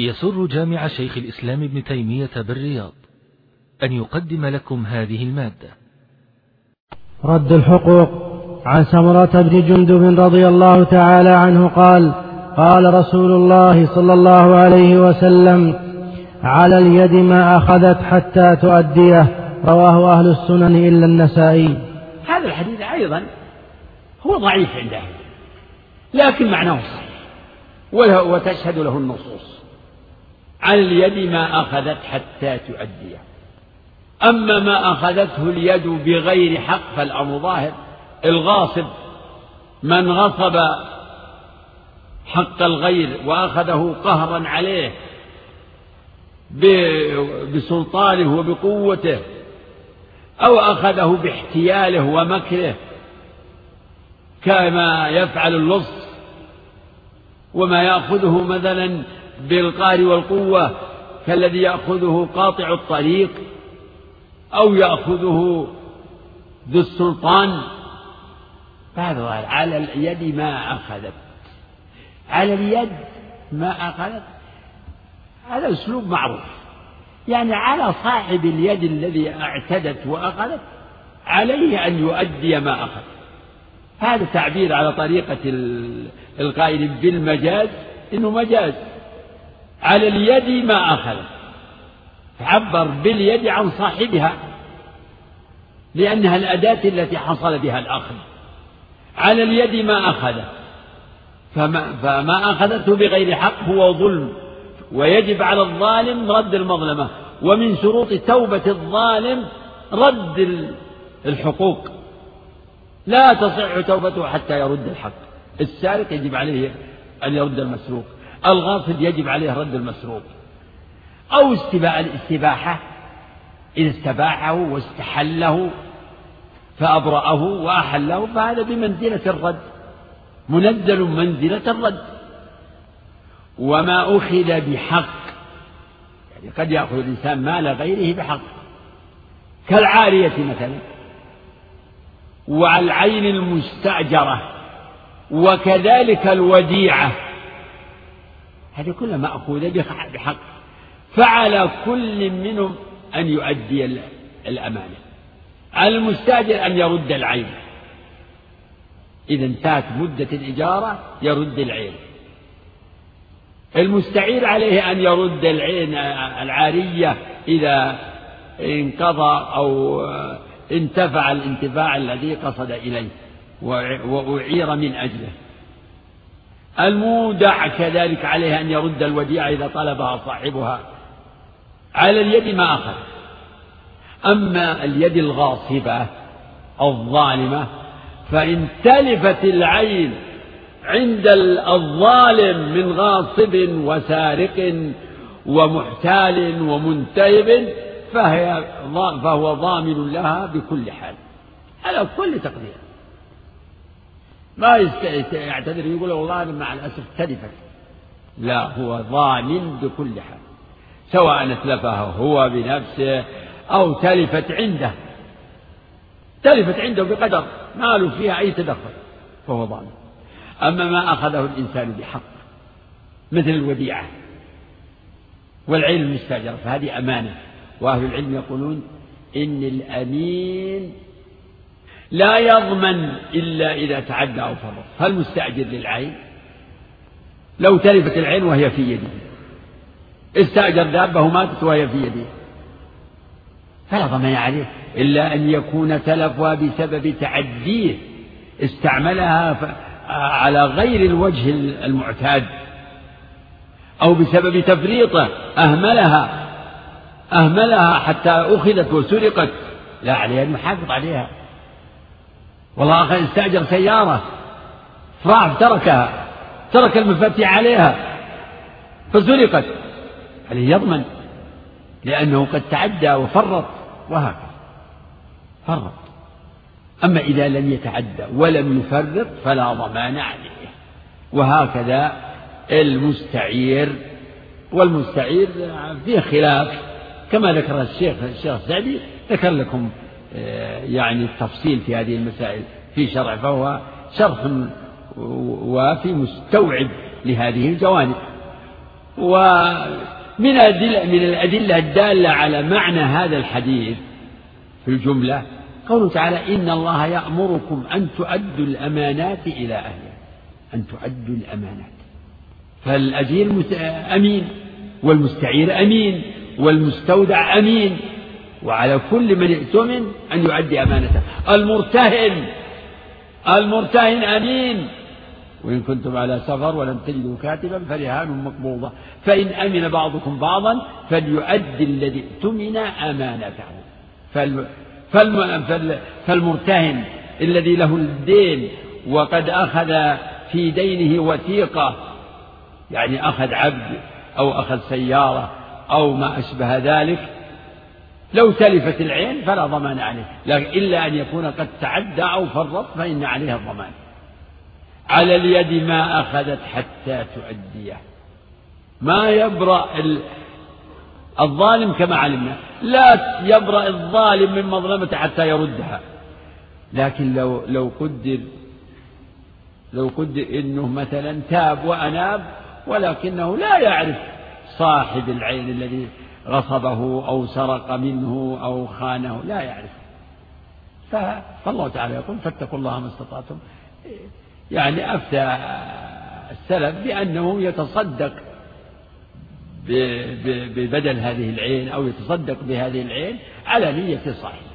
يسر جامع شيخ الإسلام ابن تيمية بالرياض أن يقدم لكم هذه المادة. رد الحقوق. عن سمرة بن جندب رضي الله تعالى عنه قال قال رسول الله صلى الله عليه وسلم على اليد ما أخذت حتى تؤديه. رواه أهل السنن إلا النسائي. هذا الحديث أيضا هو ضعيف عنده لكن معناه صحيح. وتشهد له النصوص. على اليد ما أخذت حتى تؤديه أما ما أخذته اليد بغير حق فالأمر ظاهر. الغاصب من غصب حق الغير وأخذه قهرا عليه بسلطانه وبقوته أو أخذه باحتياله ومكره كما يفعل اللص وما يأخذه مثلا بالقار والقوة كالذي يأخذه قاطع الطريق أو يأخذه ذو السلطان. فهذا على اليد ما أخذت. على اليد ما أخذت. هذا أسلوب معروف. يعني على صاحب اليد الذي اعتدت وأخذت عليه أن يؤدي ما أخذ. هذا تعبير على طريقة القائل بالمجاز إنه مجاز. على اليد ما أخذت عبر باليد عن صاحبها لأنها الأداة التي حصل بها الأخذ. على اليد ما أخذ. فما, فما أخذته بغير حق هو ظلم. ويجب على الظالم رد المظلمة. ومن شروط توبة الظالم رد الحقوق. لا تصح توبته حتى يرد الحق. السارق يجب عليه أن يرد المسروق. الغاصب يجب عليه رد المسروق. أو الاستباحة إذا استباحه واستحله فأبرأه وأحله فهذا بمنزلة الرد منزل منزلة الرد. وما أخذ بحق يعني قد يأخذ الإنسان مال غيره بحق. كالعارية مثلا والعين المستأجرة وكذلك الوديعة. هذه كلها مأخوذة بحق. فعلى كل منهم أن يؤدي الأمانة. على المستأجر أن يرد العين. إذا انتهت مدة الإجارة يرد العين. المستعير عليه أن يرد العين العارية إذا انقضى أو انتفع الانتفاع الذي قصد إليه وأعير من أجله. المودع كذلك عليه أن يرد الوديعة إذا طلبها صاحبها. على اليد ما أخذ. أما اليد الغاصبة الظالمة فإن تلفت العين عند الظالم من غاصب وسارق ومحتال ومنتهب فهي فهو ضامن لها بكل حال. على كل تقدير. ما يعتذر يقول والله مع الأسف تلفت. لا هو ضامن بكل حال. سواء اتلفها هو بنفسه أو تلفت عنده. تلفت عنده بقدر ما له فيها أي تدخل فهو ضامن أما ما أخذه الإنسان بحق مثل الوديعة والعين المستأجرة فهذه أمانة. وأهل العلم يقولون إن الأمين لا يضمن إلا إذا تعدى أو فرط فالمستأجر للعين؟ لو تلفت العين وهي في يده استأجر دابة وماتت وهي في يده فلا ضمان عليه. إلا أن يكون تلفها بسبب تعديه استعملها على غير الوجه المعتاد. أو بسبب تفريطة أهملها. أهملها حتى أخذت وسرقت. لا عليه أن يحافظ عليها. والله أخي استأجر سيارة. راح تركها. ترك المفاتيح عليها. فسرقت عليه يضمن. لأنه قد تعدى وفرط. وهكذا. فرط. أما إذا لم يتعدى ولم يفرط فلا ضمان عليه. وهكذا المستعير. والمستعير فيه خلاف. كما ذكر الشيخ الشيخ السعدي ذكر لكم يعني التفصيل في هذه المسائل. في شرع فهو شرح وافي مستوعب لهذه الجوانب. ومن الأدلة من الأدلة الدالة على معنى هذا الحديث في الجملة قوله تعالى إن الله يأمركم أن تؤدوا الأمانات إلى أهلها. أن تؤدوا الأمانات. فالأجير أمين والمستعير أمين والمستودع أمين وعلى كل من ائتمن أن يؤدي أمانته. المرتهن المرتهن أمين. وإن كنتم على سفر ولم تجدوا كاتبا فرهان مقبوضة. فإن أمن بعضكم بعضا فليؤدي الذي اؤتمن أمانته. فالمرتهن الذي له الدين وقد أخذ في دينه وثيقة يعني أخذ عبد أو أخذ سيارة أو ما أشبه ذلك لو تلفت العين فلا ضمان عليه لكن إلا أن يكون قد تعدى أو فرط فإن عليها الضمان. على اليد ما أخذت حتى تؤديه. ما يبرأ الظالم كما علمنا. لا يبرأ الظالم من مظلمته حتى يردها. لكن لو لو قدر لو قدر إنه مثلا تاب وأناب ولكنه لا يعرف صاحب العين الذي غصبه أو سرق منه أو خانه لا يعرف. فالله تعالى يقول فاتقوا الله ما استطعتم. يعني أفتى السلف بأنه يتصدق ببدل هذه العين أو يتصدق بهذه العين على نية صحيحة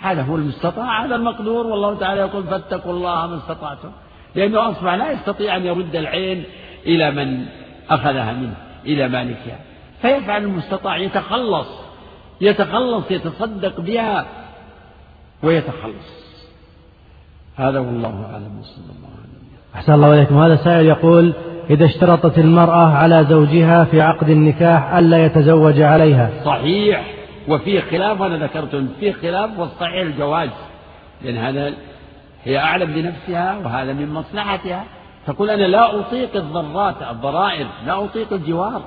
هذا هو المستطاع هذا المقدور. والله تعالى يقول فاتقوا الله ما استطعتم. لأنه أصبح لا يستطيع أن يرد العين إلى من أخذها منه إلى مالكها فيفعل المستطاع يتخلص يتخلص يتصدق بها ويتخلص. هذا والله أعلم وصلى الله عليه وسلم أحسن الله إليكم. هذا سائل يقول إذا اشترطت المرأة على زوجها في عقد النكاح ألا يتزوج عليها. صحيح. وفيه خلاف وأنا ذكرت فيه خلاف والصحيح الجواز. لأن هذا هي أعلم بنفسها وهذا من مصلحتها. تقول أنا لا أطيق الضرات الضرائر لا أطيق الجوار.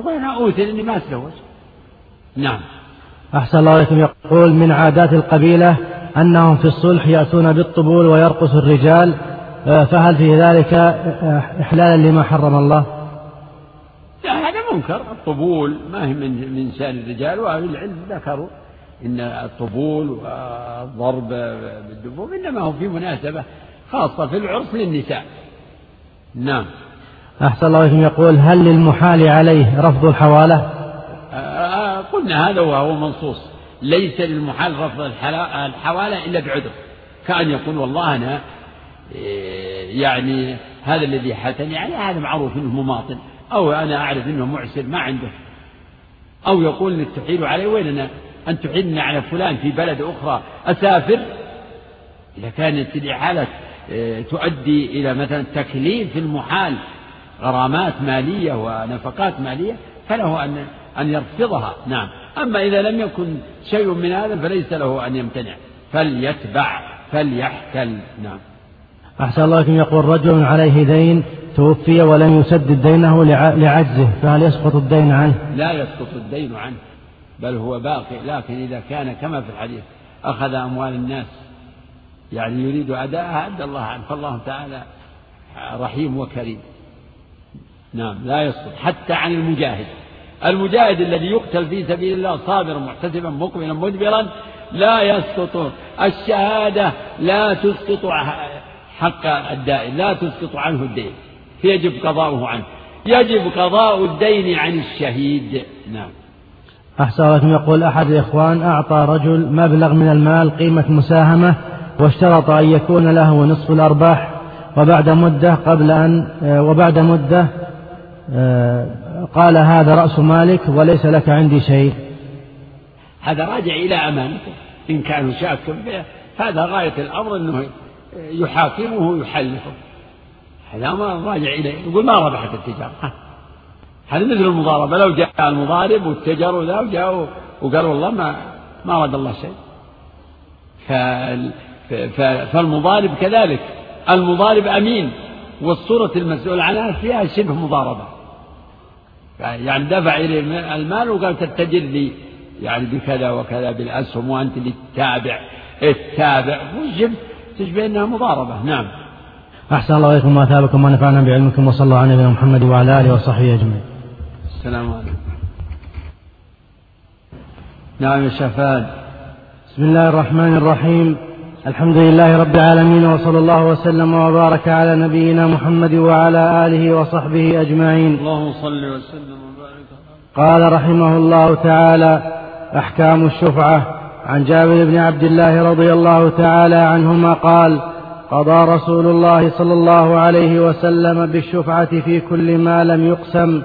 تقول أنا أوثر إني ما أتزوج. نعم. أحسن الله عليكم يقول من عادات القبيلة أنهم في الصلح يأتون بالطبول ويرقص الرجال. آه، فهل في ذلك آه، إحلالا لما حرم الله؟ لا هذا منكر. الطبول ما هي من من شأن الرجال وأهل العلم ذكروا إن الطبول والضرب بالدبوب إنما هو في مناسبة خاصة في العرس للنساء. نعم. أحسن الله إليكم. يقول هل للمحال عليه رفض الحوالة؟ قلنا هذا وهو منصوص. ليس للمحال رفض الحوالة إلا بعذر. كأن يقول والله أنا إيه، يعني هذا الذي حاتني يعني هذا معروف إنه مماطل. أو أنا أعرف إنه معسر ما عنده. أو يقول إنك تحيل علي وين أنا؟ أن تحيلني على فلان في بلد أخرى. أسافر؟ إذا كانت الإحالة إيه، تؤدي إلى مثلا تكليف المحال غرامات مالية ونفقات مالية فله ان أن يرفضها. نعم. أما إذا لم يكن شيء من هذا فليس له أن يمتنع. فليتبع فليحتل. نعم. أحسن الله لكم يقول رجل عليه دين توفي ولم يسدد دينه لعجزه فهل يسقط الدين عنه؟ لا يسقط الدين عنه بل هو باقي. لكن إذا كان كما في الحديث أخذ أموال الناس يعني يريد أداءها أدى الله عنه. فالله تعالى رحيم وكريم. نعم لا يسقط حتى عن المجاهد. المجاهد الذي يقتل في سبيل الله صابرا محتسبا مقبلا مدبرا لا يسقط. الشهادة لا تسقط حق الدائن لا تسقط عنه الدين. فيجب قضاؤه عنه. يجب قضاء الدين عن الشهيد. نعم. أحسن يقول أحد الإخوان أعطى رجل مبلغ من المال قيمة مساهمة واشترط أن يكون له نصف الأرباح وبعد مدة قبل أن وبعد مدة قال هذا رأس مالك وليس لك عندي شيء. هذا راجع إلى أمانته إن كان شاكا هذا غاية الأمر أنه يحاكمه ويحلفه هذا ما راجع إليه. يقول ما ربحت التجارة. هذا مثل المضاربة. لو جاء المضارب والتجر وذا وجاء وقال والله ما ما أراد الله شيء. فالمضارب كذلك. المضارب أمين. والصورة المسؤول عنها فيها شبه مضاربة. يعني دفع إليه المال وقال تتجر لي يعني بكذا وكذا بالأسهم وأنت اللي تتابع. التابع. وجبت تشبه أنها مضاربة. نعم. أحسن الله إليكم وأثابكم ونفعنا بعلمكم وصلى الله على نبينا محمد وعلى آله وصحبه أجمعين. السلام عليكم. نعم يا شفاد. بسم الله الرحمن الرحيم. الحمد لله رب العالمين وصلى الله وسلم وبارك على نبينا محمد وعلى آله وصحبه أجمعين. اللهم صل وسلم وبارك قال رحمه الله تعالى أحكام الشفعة. عن جابر بن عبد الله رضي الله تعالى عنهما قال قضى رسول الله صلى الله عليه وسلم بالشفعة في كل ما لم يقسم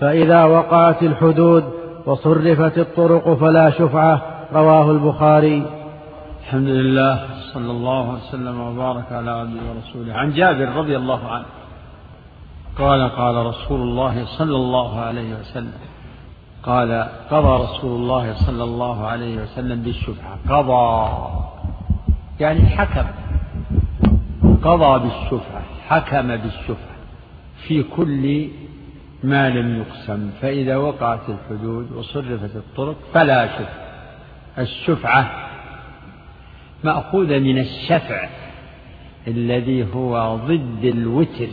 فإذا وقعت الحدود وصرفت الطرق فلا شفعة رواه البخاري. الحمد لله صلى الله وسلم وبارك على عبده ورسوله. عن جابر رضي الله عنه قال قال رسول الله صلى الله عليه وسلم قال قضى رسول الله صلى الله عليه وسلم بالشفعة قضى يعني حكم قضى بالشفعة حكم بالشفعة في كل ما لم يقسم. فإذا وقعت الحدود وصرفت الطرق فلا شفعة الشفعة مأخوذة من الشفع الذي هو ضد الوتر.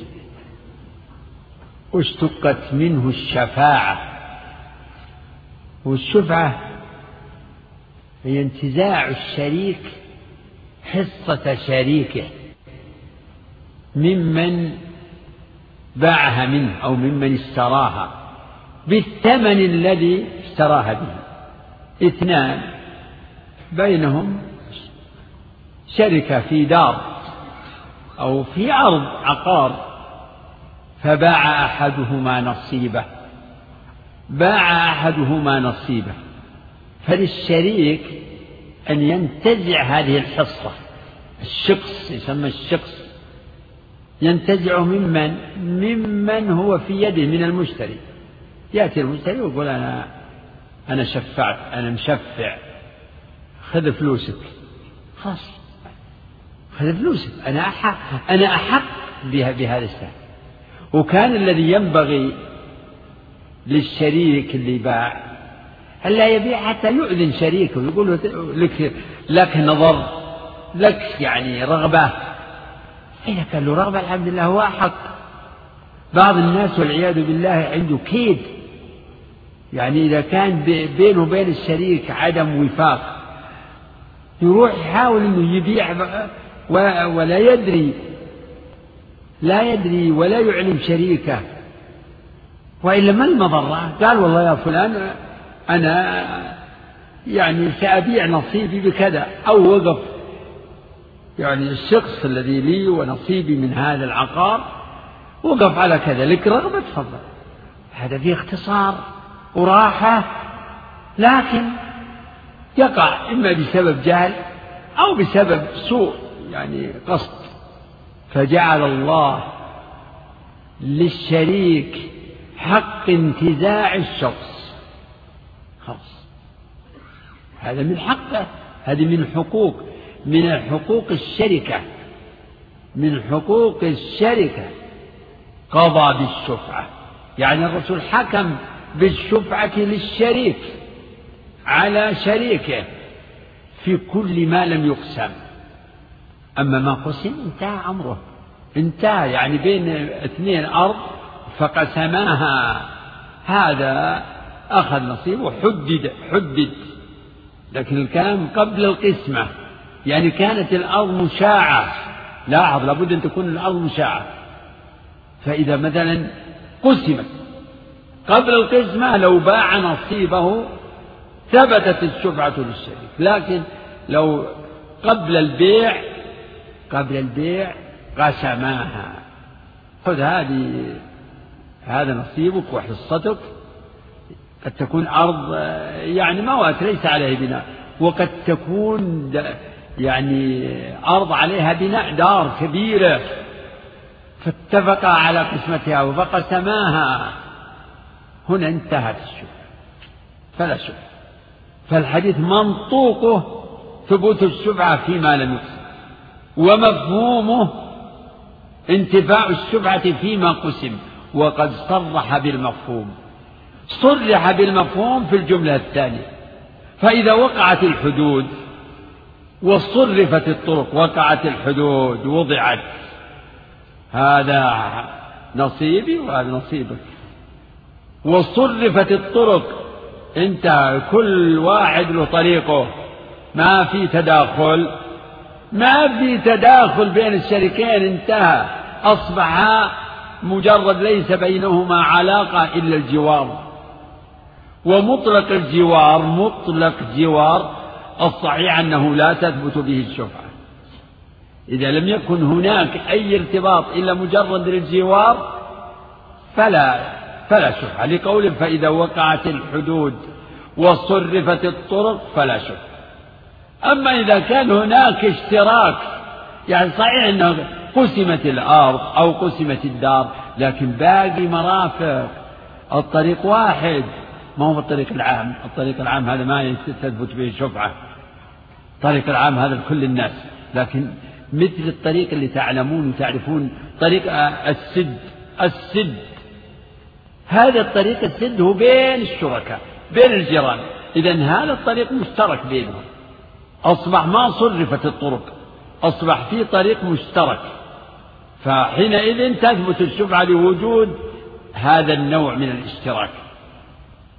واشتقت منه الشفاعة. والشفعة هي انتزاع الشريك حصة شريكه ممن باعها منه أو ممن اشتراها بالثمن الذي اشتراها به. اثنان بينهم شركة في دار أو في أرض عقار فباع أحدهما نصيبه. باع أحدهما نصيبه. فللشريك أن ينتزع هذه الحصة الشقص يسمى الشقص ينتزع ممن ممن هو في يده من المشتري. يأتي المشتري ويقول أنا أنا شفعت أنا مشفع خذ فلوسك. خلاص. خذ فلوسك أنا أحق أنا أحق بهذا السهم وكان الذي ينبغي للشريك اللي باع ألا يبيع حتى يؤذن شريكه يقول له لك لك نظر لك يعني رغبة. إذا كان له رغبة الحمد لله هو أحق. بعض الناس والعياذ بالله عنده كيد. يعني إذا كان بينه وبين الشريك عدم وفاق يروح يحاول أنه يبيع ولا يدري. لا يدري ولا يعلم شريكه. وإلا ما المضرة؟ قال والله يا فلان أنا يعني سأبيع نصيبي بكذا أو وقف. يعني الشخص الذي لي ونصيبي من هذا العقار وقف على كذا لك رغبة تفضل هذا فيه اختصار وراحة لكن يقع إما بسبب جهل أو بسبب سوء. يعني قصد. فجعل الله للشريك حق انتزاع الشخص. خلاص. هذا من حقه هذه من حقوق من حقوق الشركة من حقوق الشركة. قضى بالشفعة. يعني الرسول حكم بالشفعة للشريك على شريكه في كل ما لم يقسم. أما ما قسم انتهى أمره انتهى يعني بين اثنين أرض فقسماها هذا أخذ نصيبه حدد حدد. لكن الكلام قبل القسمة. يعني كانت الأرض مشاعة. لاحظ لابد أن تكون الأرض مشاعة. فإذا مثلا قسمت. قبل القسمة لو باع نصيبه ثبتت الشفعة للشريك. لكن لو قبل البيع قبل البيع قسماها. خذ هذه هذا نصيبك وحصتك. قد تكون أرض يعني موات ليس عليها بناء. وقد تكون يعني أرض عليها بناء دار كبيرة. فاتفقا على قسمتها وفقسماها هنا انتهت الشبهة. فلا شبهة. فالحديث منطوقه ثبوت الشبهة فيما لم يقسم ومفهومه انتفاع الشبهة فيما قسم وقد صرح بالمفهوم. صرح بالمفهوم في الجملة الثانية. فإذا وقعت الحدود وصرفت الطرق وقعت الحدود وضعت. هذا نصيبي وهذا نصيبك وصرفت الطرق انتهى. كل واحد له طريقه ما في تداخل. ما في تداخل بين الشريكين انتهى. أصبح مجرد ليس بينهما علاقة إلا الجوار. ومطلق الجوار مطلق جوار الصحيح أنه لا تثبت به الشفعة إذا لم يكن هناك أي ارتباط إلا مجرد الجوار فلا فلا شفعة لقول فإذا وقعت الحدود وصرفت الطرق فلا شفعة أما إذا كان هناك اشتراك يعني صحيح أنه قسمت الأرض أو قسمت الدار لكن باقي مرافق الطريق واحد. ما هو الطريق العام. الطريق العام هذا ما تثبت به شفعة. الطريق العام هذا لكل الناس. لكن مثل الطريق اللي تعلمون وتعرفون طريق السد السد. هذا الطريق السد هو بين الشركاء بين الجيران. إذا هذا الطريق مشترك بينهم. أصبح ما صرفت الطرق أصبح في طريق مشترك. فحينئذ تثبت الشفعة لوجود هذا النوع من الاشتراك.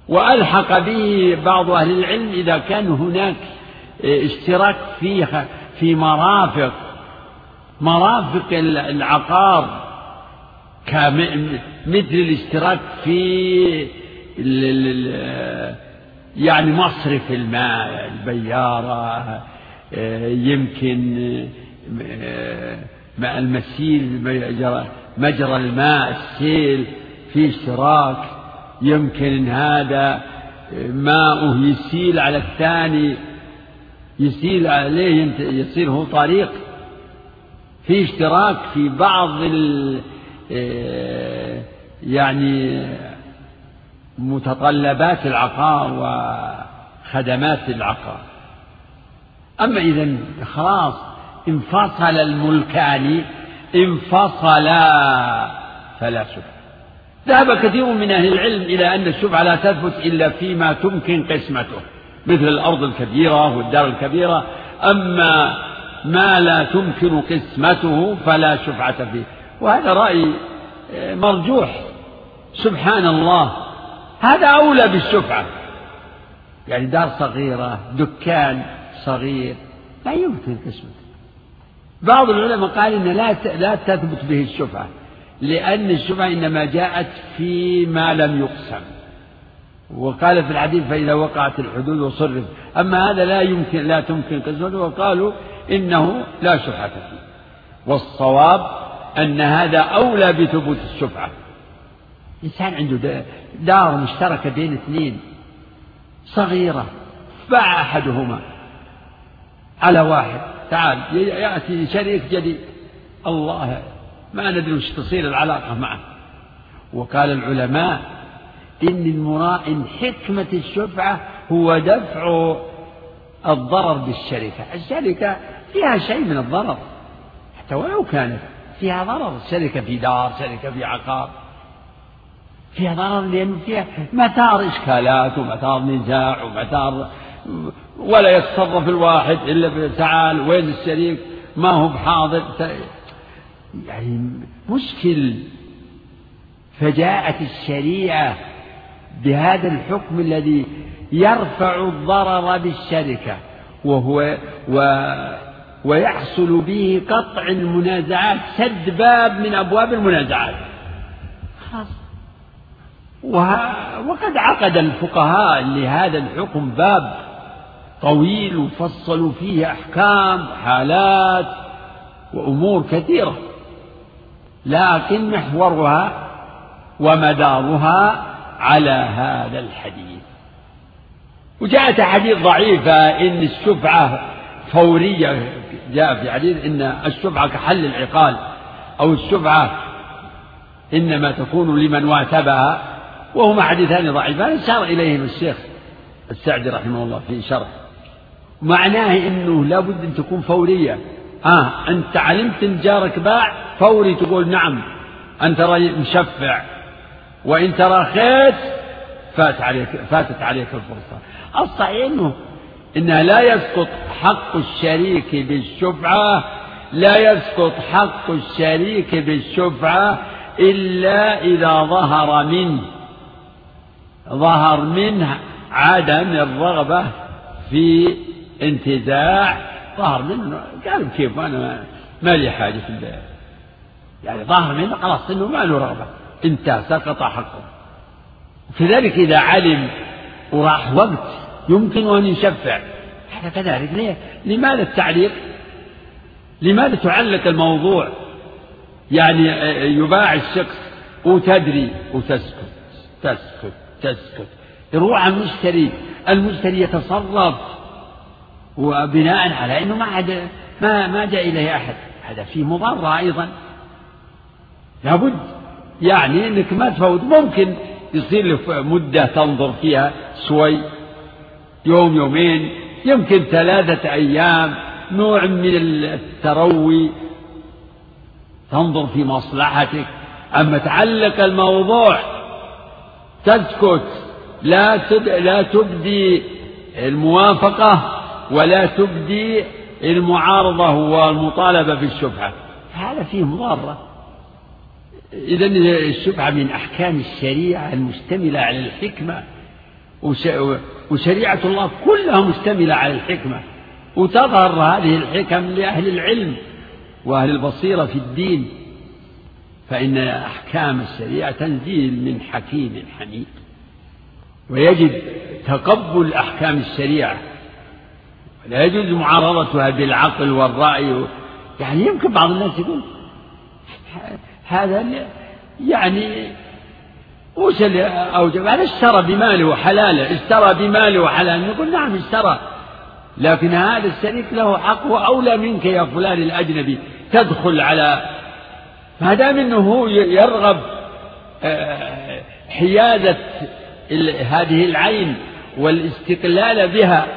وألحق به بعض أهل العلم إذا كان هناك اشتراك فيها في مرافق مرافق العقار مثل الاشتراك في يعني مصرف الماء البيارة يمكن ماء المسيل مجرى الماء السيل في اشتراك. يمكن هذا ماؤه يسيل على الثاني يسيل عليه يصير هو طريق. في اشتراك في بعض ال يعني متطلبات العقار وخدمات العقار. أما إذا خلاص انفصل الملكان انفصلا فلا شبهة ذهب كثير من أهل العلم إلى أن الشبهة لا تثبت إلا فيما تمكن قسمته مثل الأرض الكبيرة والدار الكبيرة. أما ما لا تمكن قسمته فلا شفعة فيه. وهذا رأي مرجوح. سبحان الله. هذا أولى بالشفعة يعني دار صغيرة دكان صغير لا يمكن قسمته. بعض العلماء قال إن لا لا تثبت به الشفعة لأن الشفعة إنما جاءت فيما لم يقسم. وقال في الحديث فإذا وقعت الحدود وصرف. أما هذا لا يمكن لا تمكن قسمته وقالوا إنه لا شفعة فيه. والصواب أن هذا أولى بثبوت الشفعة إنسان عنده دار مشتركة بين اثنين. صغيرة باع أحدهما. على واحد. تعال يأتي شريك جديد. الله ما ندري وش تصير العلاقة معه. وقال العلماء إن المراء إن حكمة الشفعة هو دفع الضرر بالشركة. الشركة فيها شيء من الضرر. حتى ولو كانت فيها ضرر. الشركة في دار شركة في عقار. فيها ضرر لأن فيها مثار إشكالات ومثار نزاع ومثار ولا يتصرف الواحد إلا تعال وين الشريك؟ ما هو بحاضر. يعني مشكل فجاءت الشريعة بهذا الحكم الذي يرفع الضرر بالشركة وهو و ويحصل به قطع المنازعات سد باب من أبواب المنازعات. خلاص. وقد عقد الفقهاء لهذا الحكم باب طويل وفصلوا فيه أحكام حالات وأمور كثيرة لكن محورها ومدارها على هذا الحديث. وجاءت أحاديث ضعيفة إن الشفعة فورية جاء في حديث إن الشفعة كحل العقال أو الشفعة إنما تكون لمن واتبها. وهما حديثان ضعيفان أشار إليهما الشيخ السعدي رحمه الله في شرح. معناه أنه لابد أن تكون فورية. آه أنت علمت أن جارك باع فوري تقول نعم. أنت مشفع. وإن تراخيت فات عليك فاتت عليك الفرصة. الصحيح أنه إنها لا يسقط حق الشريك بالشفعة لا يسقط حق الشريك بالشفعة إلا إذا ظهر منه. ظهر منه عدم الرغبة في انتزاع ظهر منه قال كيف أنا ما لي حاجة في البيع يعني ظهر منه خلاص إنه ما له رغبة انتهى سقط حقه كذلك إذا علم وراح وقت يمكن أن يشفع هذا كذلك ليه؟ لماذا التعليق؟ لماذا تعلق الموضوع؟ يعني يباع الشخص وتدري وتسكت تسكت تسكت يروح على المشتري المشتري يتصرف. وبناء على إنه ما عاد ما ما جاء إليه أحد. هذا فيه مضرة أيضا. لابد. يعني إنك ما تفوت. ممكن يصير لك مدة تنظر فيها شوي يوم يومين يمكن ثلاثة أيام نوع من التروي. تنظر في مصلحتك. أما تعلق الموضوع تسكت لا لا تبدي الموافقة ولا تبدي المعارضة والمطالبة بالشفعة هذا فيه مضارة. إذا الشفعة من أحكام الشريعة المشتملة على الحكمة وشريعة الله كلها مشتملة على الحكمة. وتظهر هذه الحكم لأهل العلم وأهل البصيرة في الدين. فإن أحكام الشريعة تنزيل من حكيم حميد. ويجب تقبل أحكام الشريعة. ولا يجوز معارضتها بالعقل والرأي يعني يمكن بعض الناس يقول هذا يعني اللي أوجب؟ هذا اشترى بماله وحلاله اشترى بماله وحلاله نقول نعم اشترى لكن هذا الشريك له حق وأولى منك يا فلان الأجنبي. تدخل على ما دام إنه يرغب آه، حيازة هذه العين والاستقلال بها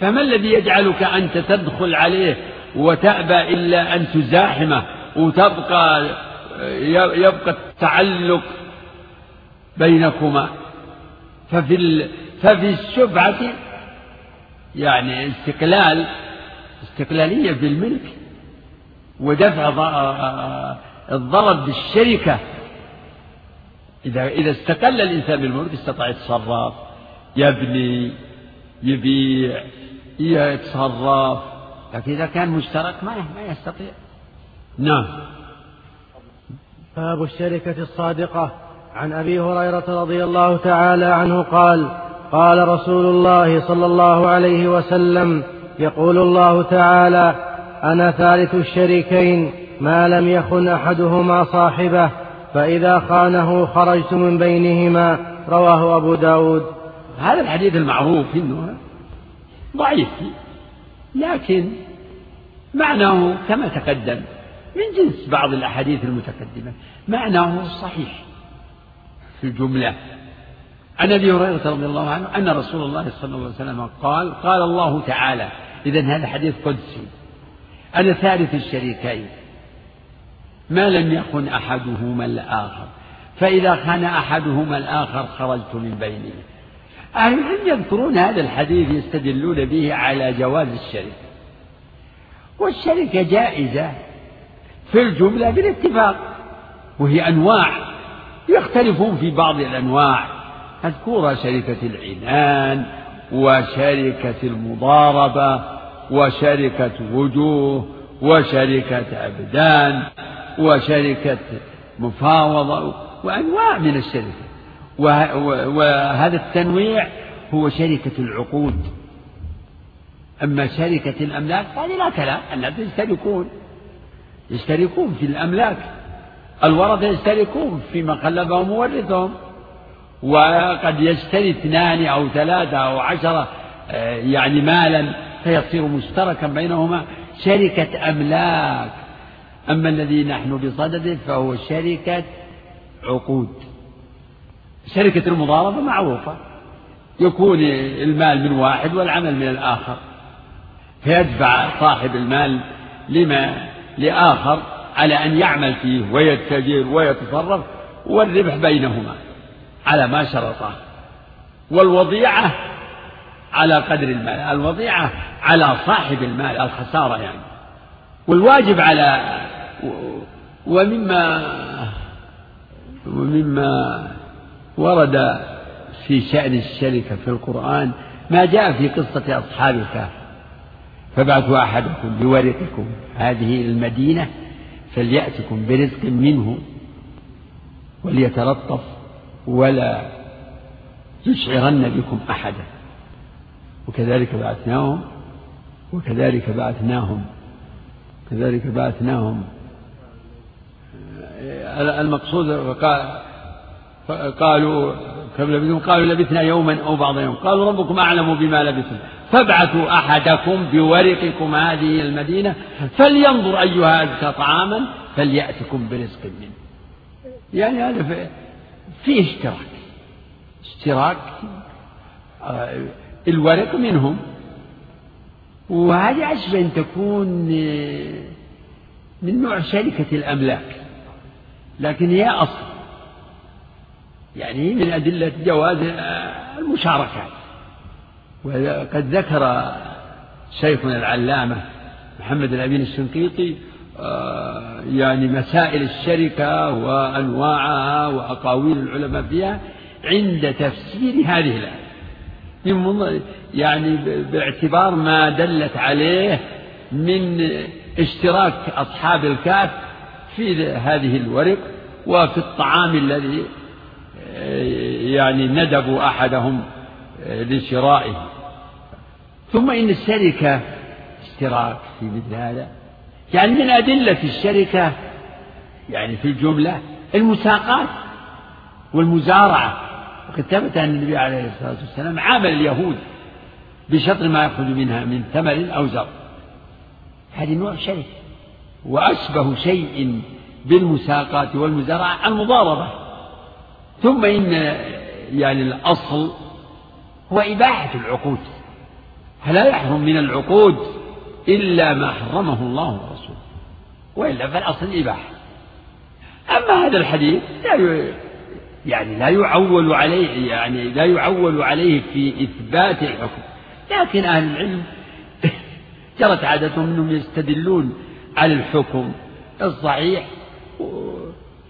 فما الذي يجعلك أنت تدخل عليه وتأبى إلا أن تزاحمه وتبقى يبقى التعلق بينكما؟ ففي ففي الشفعة يعني استقلال استقلالية بالملك. ودفع الضرر بالشركة. إذا إذا استقل الإنسان بالملك استطاع يتصرف يبني يبيع يتصرف. لكن إذا كان مشترك ما ما يستطيع. نعم. باب الشركة الصادقة. عن أبي هريرة رضي الله تعالى عنه قال قال رسول الله صلى الله عليه وسلم يقول الله تعالى أنا ثالث الشريكين ما لم يخن أحدهما صاحبه فإذا خانه خرجت من بينهما رواه أبو داود. هذا الحديث المعروف إنه ضعيف لكن معناه كما تقدم من جنس بعض الأحاديث المتقدمة معناه صحيح في الجملة. عن أبي هريرة رضي الله عنه أن رسول الله صلى الله عليه وسلم قال قال الله تعالى إذا هذا حديث قدسي. أنا ثالث الشريكين. ما لم يخن أحدهما الآخر. فإذا خان أحدهما الآخر خرجت من بينه أهل العلم يذكرون هذا الحديث يستدلون به على جواز الشركة والشركة جائزة في الجملة بالاتفاق وهي أنواع. يختلفون في بعض الأنواع. مذكورة شركة العنان وشركة المضاربة وشركة وجوه وشركة أبدان وشركة مفاوضة وأنواع من الشركة. وهذا التنويع هو شركة العقود. أما شركة الأملاك فهذه لا كلام الناس يشتركون. يشتركون في الأملاك. الورثة يشتركون فيما خلفهم مورثهم وقد يشتري اثنان أو ثلاثة أو عشرة آه، يعني مالا فيصير مشتركا بينهما شركة أملاك. أما الذي نحن بصدده فهو شركة عقود. شركة المضاربة معروفة. يكون المال من واحد والعمل من الآخر. فيدفع صاحب المال لما؟ لآخر على أن يعمل فيه ويتجر ويتصرف والربح بينهما على ما شرطه. والوضيعة على قدر المال الوضيعة على صاحب المال الخسارة يعني. والواجب على ومما ومما ورد في شأن الشركة في القرآن ما جاء في قصة أصحاب الكهف فابعثوا أحدكم بورقكم هذه المدينة فليأتكم برزق منه وليتلطف ولا يشعرن بكم أحدا. وكذلك بعثناهم وكذلك بعثناهم كذلك بعثناهم. المقصود قالوا كم لبثتم؟ قالوا لبثنا يوما أو بعض يوم. قالوا ربكم أعلم بما لبثتم. فابعثوا أحدكم بورقكم هذه المدينة فلينظر أيها أزكى طعاما فليأتكم برزق منه. يعني هذا فيه اشتراك. اشتراك آه، الورق منهم. وهذه أشبه أن تكون آه، من نوع شركة الأملاك. لكن هي أصل. يعني من أدلة جواز آه، المشاركات. وقد ذكر شيخنا العلامة محمد الأمين الشنقيطي آه، يعني مسائل الشركة وأنواعها وأقاويل العلماء فيها عند تفسير هذه الآية. يعني باعتبار ما دلت عليه من اشتراك أصحاب الكهف في هذه الورق وفي الطعام الذي آه، يعني ندبوا أحدهم آه، لشرائه. ثم إن الشركة اشتراك في مثل هذا. يعني من أدلة الشركة يعني في الجملة المساقات والمزارعة. وقد ثبت أن النبي عليه الصلاة والسلام عامل اليهود بشطر ما يخرج منها من ثمر أو زر هذه نوع شركة وأشبه شيء بالمساقات والمزارعة المضاربة. ثم إن يعني الأصل هو إباحة العقود. فلا يحرم من العقود إلا ما حرمه الله ورسوله وإلا فالأصل الإباحة أما هذا الحديث لا يعني لا يعول عليه يعني لا يعول عليه في إثبات الحكم. لكن أهل العلم جرت عادتهم أنهم يستدلون على الحكم الصحيح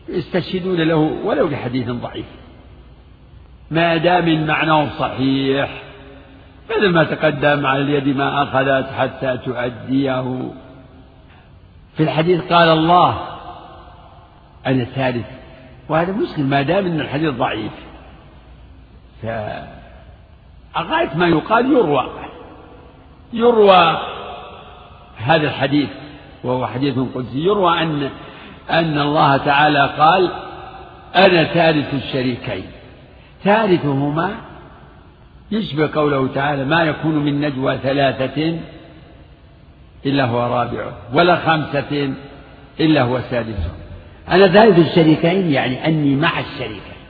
يستشهدون له ولو بحديث ضعيف. ما دام معناه صحيح مثل ما تقدم على اليد ما أخذت حتى تؤديه. في الحديث قال الله أنا الثالث وهذا مسلم ما دام أن الحديث ضعيف. فغاية ما يقال يروى. يروى هذا الحديث وهو حديث قدسي. يروى أن أن الله تعالى قال أنا ثالث الشريكين. ثالثهما يشبه قوله تعالى ما يكون من نجوى ثلاثة إلا هو رابعه ولا خمسة إلا هو سادسه أنا ثالث الشريكين يعني أني مع الشريكين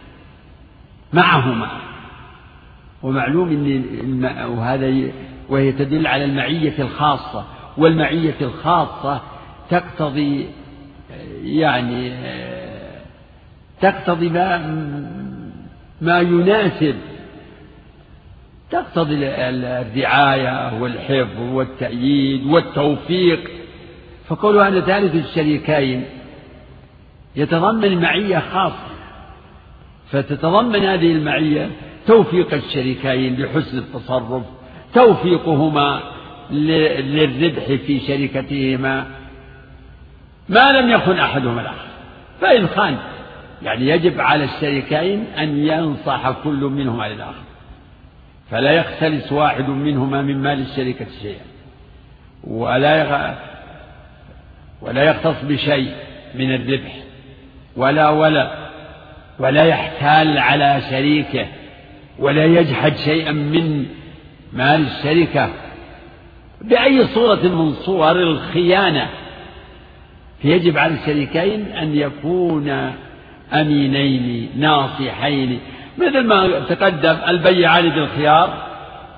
معهما. ومعلوم أن وهذا وهي تدل على المعية الخاصة والمعية الخاصة تقتضي يعني تقتضي ما ما يناسب تقتضي الرعاية والحفظ والتأييد والتوفيق. فقولوا أنا ثالث الشريكين يتضمن معية خاصة. فتتضمن هذه المعية توفيق الشريكين لحسن التصرف توفيقهما للربح في شركتهما. ما لم يكن أحدهما الآخر. فإن خان يعني يجب على الشريكين أن ينصح كل منهما للآخر فلا يختلس واحد منهما من مال الشركة شيئا. ولا. ولا يختص بشيء من الربح. ولا ولا ولا يحتال على شريكه ولا يجحد شيئا من مال الشركة. بأي صورة من صور الخيانة فيجب على الشريكين أن يكونا أمينين ناصحين. مثل ما تقدم البيعان بالخيار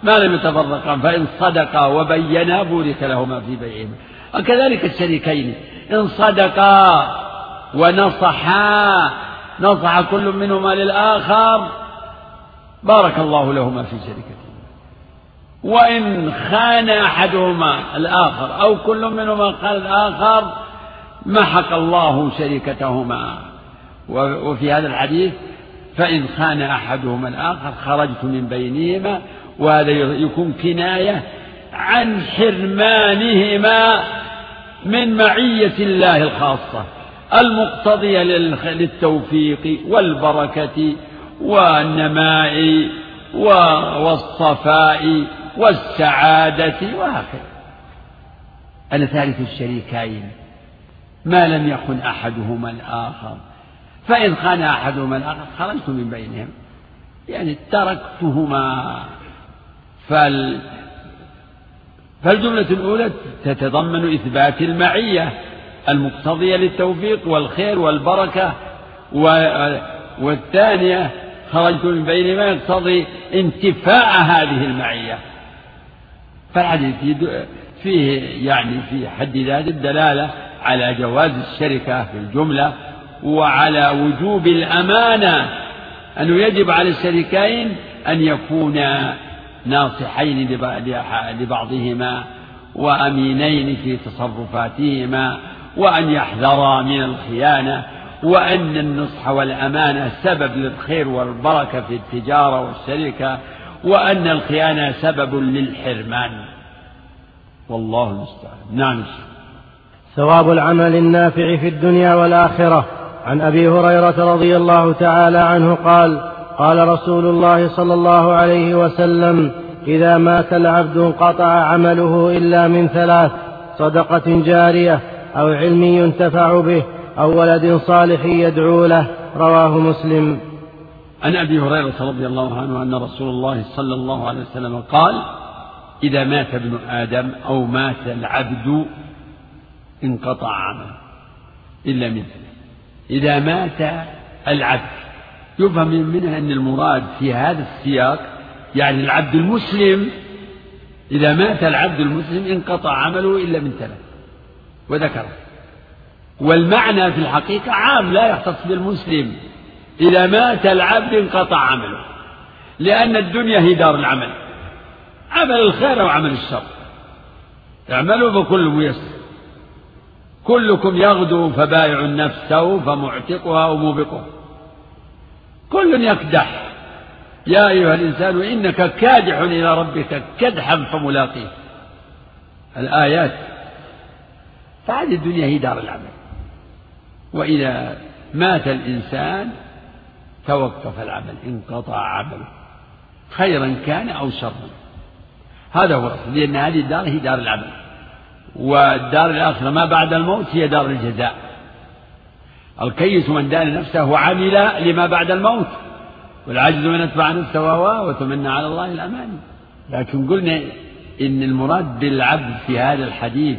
ما لم يتفرقا فإن صدقا وبينا بورك لهما في بيعهما. وكذلك الشريكين إن صدقا ونصحا. نصح كل منهما للآخر. بارك الله لهما في شركتهما وإن خان أحدهما الآخر أو كل منهما خان الآخر محق الله شركتهما وفي هذا الحديث فإن خان أحدهما الآخر خرجت من بينهما وهذا يكون كناية عن حرمانهما من معية الله الخاصة. المقتضية للتوفيق والبركة والنماء والصفاء والسعادة وهكذا. ثالث الشريكين ما لم يخن أحدهما الآخر. فإن خان أحدهما الآخر خرجت من بينهم. يعني تركتهما. فال فالجملة الأولى تتضمن إثبات المعية. المقتضية للتوفيق والخير والبركة والثانية خرجت من بينهما يقتضي انتفاء هذه المعية. فالحديث فيه يعني في حد ذات الدلالة على جواز الشركة في الجملة وعلى وجوب الأمانة أنه يجب على الشريكين أن يكونا ناصحين لبعضهما وأمينين في تصرفاتهما وأن يحذرا من الخيانة وأن النصح والأمانة سبب للخير والبركة في التجارة والشركة وأن الخيانة سبب للحرمان. والله المستعان. نعم. ثواب العمل النافع في الدنيا والآخرة. عن أبي هريرة رضي الله تعالى عنه قال قال رسول الله صلى الله عليه وسلم إذا مات العبد انقطع عمله إلا من ثلاث صدقة جارية أو علم ينتفع به أو ولد صالح يدعو له رواه مسلم. عن أبي هريرة رضي الله عنه أن رسول الله صلى الله عليه وسلم قال إذا مات ابن آدم أو مات العبد انقطع عمله إلا من إذا مات العبد يفهم منها أن المراد في هذا السياق يعني العبد المسلم إذا مات العبد المسلم انقطع عمله إلا من ثلاث وذكره والمعنى في الحقيقة عام لا يختص بالمسلم إذا مات العبد انقطع عمله لأن الدنيا هي دار العمل. عمل الخير أو عمل الشر. اعملوا فكل ميسر. كلكم يغدو فبايع نفسه فمعتقها وموبقها. كل يكدح. يا أيها الإنسان إنك كادح إلى ربك كدحا فملاقيه. الآيات فهذه الدنيا هي دار العمل. وإذا مات الإنسان توقف العمل انقطع عمله خيرا كان أو شرا. هذا هو الأصل لأن هذه الدار هي دار العمل. والدار الآخرة ما بعد الموت هي دار الجزاء. الكيس من دان نفسه وعمل لما بعد الموت. والعجز من أتبع نفسه وهواه وتمنى على الله الأمان. لكن قلنا إن المراد بالعبد في هذا الحديث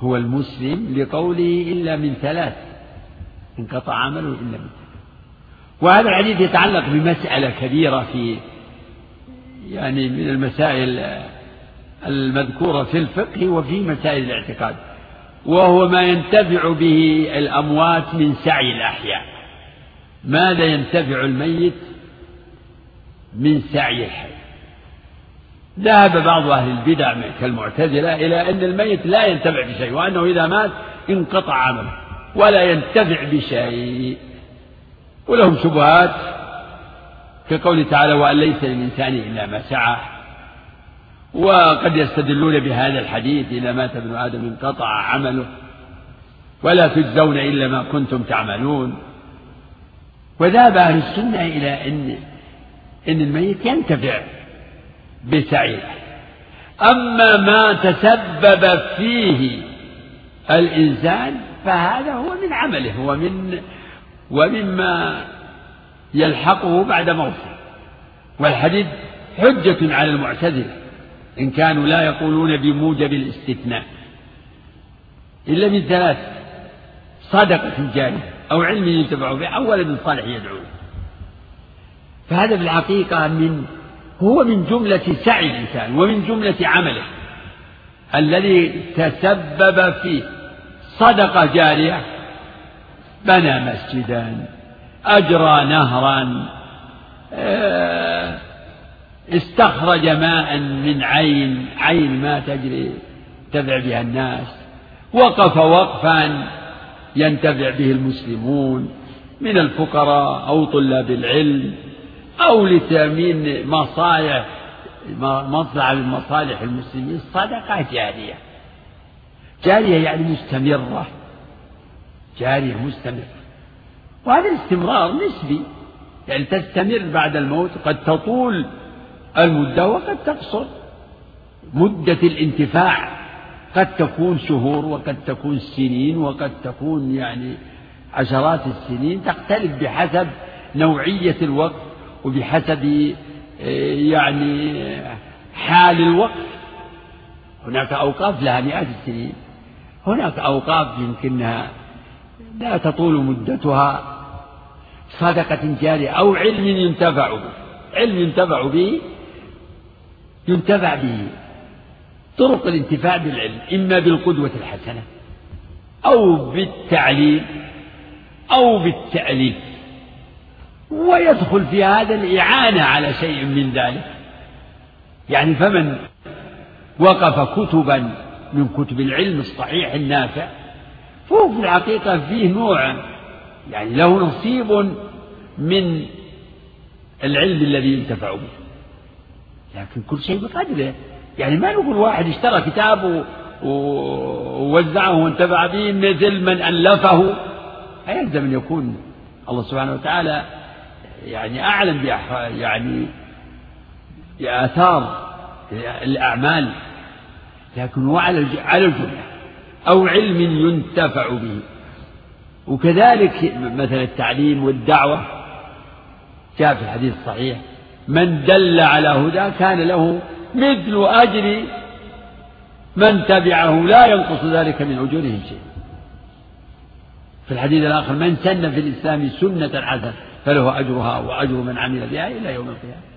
هو المسلم لقوله إلا من ثلاث انقطع عمله إلا من ثلاث. وهذا الحديث يتعلق بمسألة كبيرة في يعني من المسائل المذكورة في الفقه وفي مسائل الاعتقاد وهو ما ينتفع به الأموات من سعي الأحياء. ماذا ينتفع الميت من سعي الحي؟ ذهب بعض أهل البدع كالمعتزلة إلى أن الميت لا ينتفع بشيء وأنه إذا مات انقطع عمله ولا ينتفع بشيء. ولهم شبهات كقوله تعالى وأن ليس للإنسان إلا ما سعى وقد يستدلون بهذا الحديث إذا مات ابن آدم انقطع عمله ولا تجزون إلا ما كنتم تعملون وذهب أهل السنة إلى أن إن الميت ينتفع بسعيه أما ما تسبب فيه الإنسان فهذا هو من عمله هو من ومما يلحقه بعد موته. والحديث حجة على المعتزلة إن كانوا لا يقولون بموجب الاستثناء إلا من ثلاث صدقة جارية أو علم ينتفع به أو ولد صالح يدعو فهذا في الحقيقة من هو من جملة سعي الإنسان ومن جملة عمله الذي تسبب فيه صدقة جارية بنى مسجدا أجرى نهرا آه، استخرج ماء من عين عين ما تجري ينتفع بها الناس وقف وقفا ينتفع به المسلمون من الفقراء أو طلاب العلم. أو لتأمين مصالح مصلحة من مصالح المسلمين صدقة جارية. جارية يعني مستمرة. جارية مستمرة. وهذا الاستمرار نسبي. يعني تستمر بعد الموت قد تطول المدة وقد تقصر. مدة الانتفاع قد تكون شهور وقد تكون سنين وقد تكون يعني عشرات السنين تختلف بحسب نوعية الوقت. وبحسب آه، يعني حال الوقت. هناك أوقاف لها مئات السنين. هناك أوقاف يمكنها. لا تطول مدتها. صدقة جارية أو علم ينتفع به. علم ينتفع به ينتفع به. طرق الانتفاع بالعلم إما بالقدوة الحسنة أو بالتعليم أو بالتأليف. ويدخل في هذا الإعانة على شيء من ذلك. يعني فمن وقف كتبا من كتب العلم الصحيح النافع فهو في الحقيقة فيه نوع يعني له نصيب من العلم الذي ينتفع به. لكن كل شيء بقدره. يعني ما نقول واحد اشترى كتاب ووزعه وانتفع به مثل من ألفه. يلزم أن يكون الله سبحانه وتعالى يعني أعلم يعني بآثار الأعمال لكن هو على على الجملة أو علم ينتفع به. وكذلك مثلا التعليم والدعوة جاء في الحديث الصحيح من دل على هدى كان له مثل أجر من تبعه لا ينقص ذلك من أجورهم شيء في الحديث الآخر من سن في الإسلام سنة حسنة فله أجرها وأجر من عمل بها إلى يوم القيامة.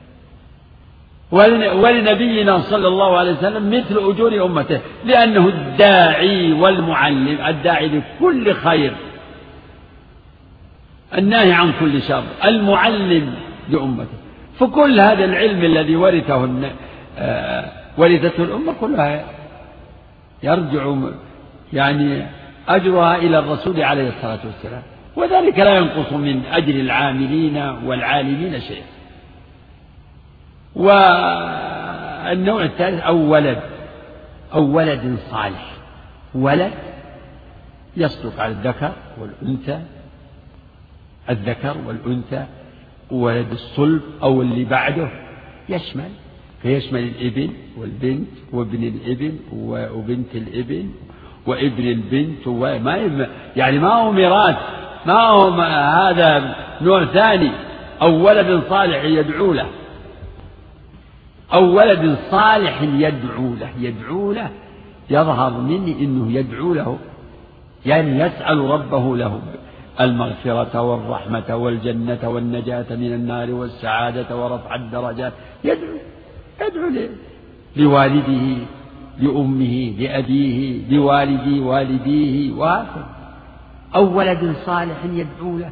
ولنبينا صلى الله عليه وسلم مثل أجور أمته لأنه الداعي والمعلم الداعي لكل خير. الناهي عن كل شر المعلم لأمته. فكل هذا العلم الذي ورثه آه، ورثته الأمة كلها يرجع يعني أجرها إلى الرسول عليه الصلاة والسلام. وذلك لا ينقص من أجر العاملين والعالمين شيئا. والنوع الثالث أو ولد أو ولد صالح. ولد يصدق على الذكر والأنثى الذكر والأنثى ولد الصلب أو اللي بعده. يشمل فيشمل الإبن والبنت وابن الإبن وبنت الإبن وابن البنت وما يعني ما هو ميراث. ما هو هذا نوع ثاني. أو ولد صالح يدعو له. أو ولد صالح يدعو له. يدعو له. يظهر مني أنه يدعو له. يعني يسأل ربه له. المغفرة والرحمة والجنة والنجاة من النار والسعادة ورفع الدرجات. يدعو. يدعو لوالده لأمه لأبيه لوالدي والديه وهكذا. أو ولد صالح يدعو له.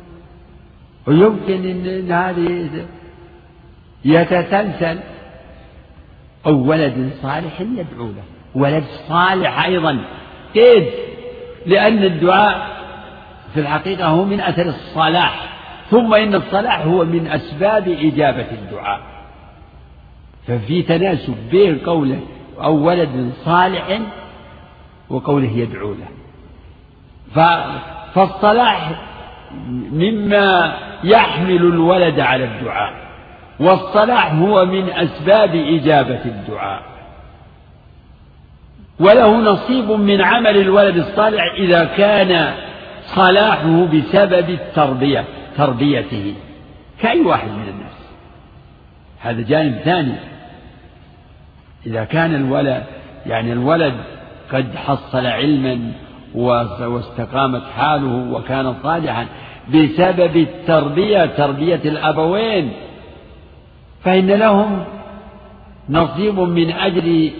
ويمكن أن هذه يتسلسل. أو ولد صالح يدعو له. ولد صالح أيضا. كيف؟ لأن الدعاء في الحقيقة هو من أثر الصلاح. ثم إن الصلاح هو من أسباب إجابة الدعاء. ففي تناسب بين قوله أو ولد صالح وقوله يدعو له. فالصلاح مما يحمل الولد على الدعاء والصلاح هو من أسباب إجابة الدعاء. وله نصيب من عمل الولد الصالح إذا كان صلاحه بسبب التربية تربيته كأي واحد من الناس. هذا جانب ثاني. إذا كان الولد يعني الولد قد حصل علما واستقامت حاله وكان صالحا بسبب التربية تربية الأبوين. فإن لهم نصيب من أجل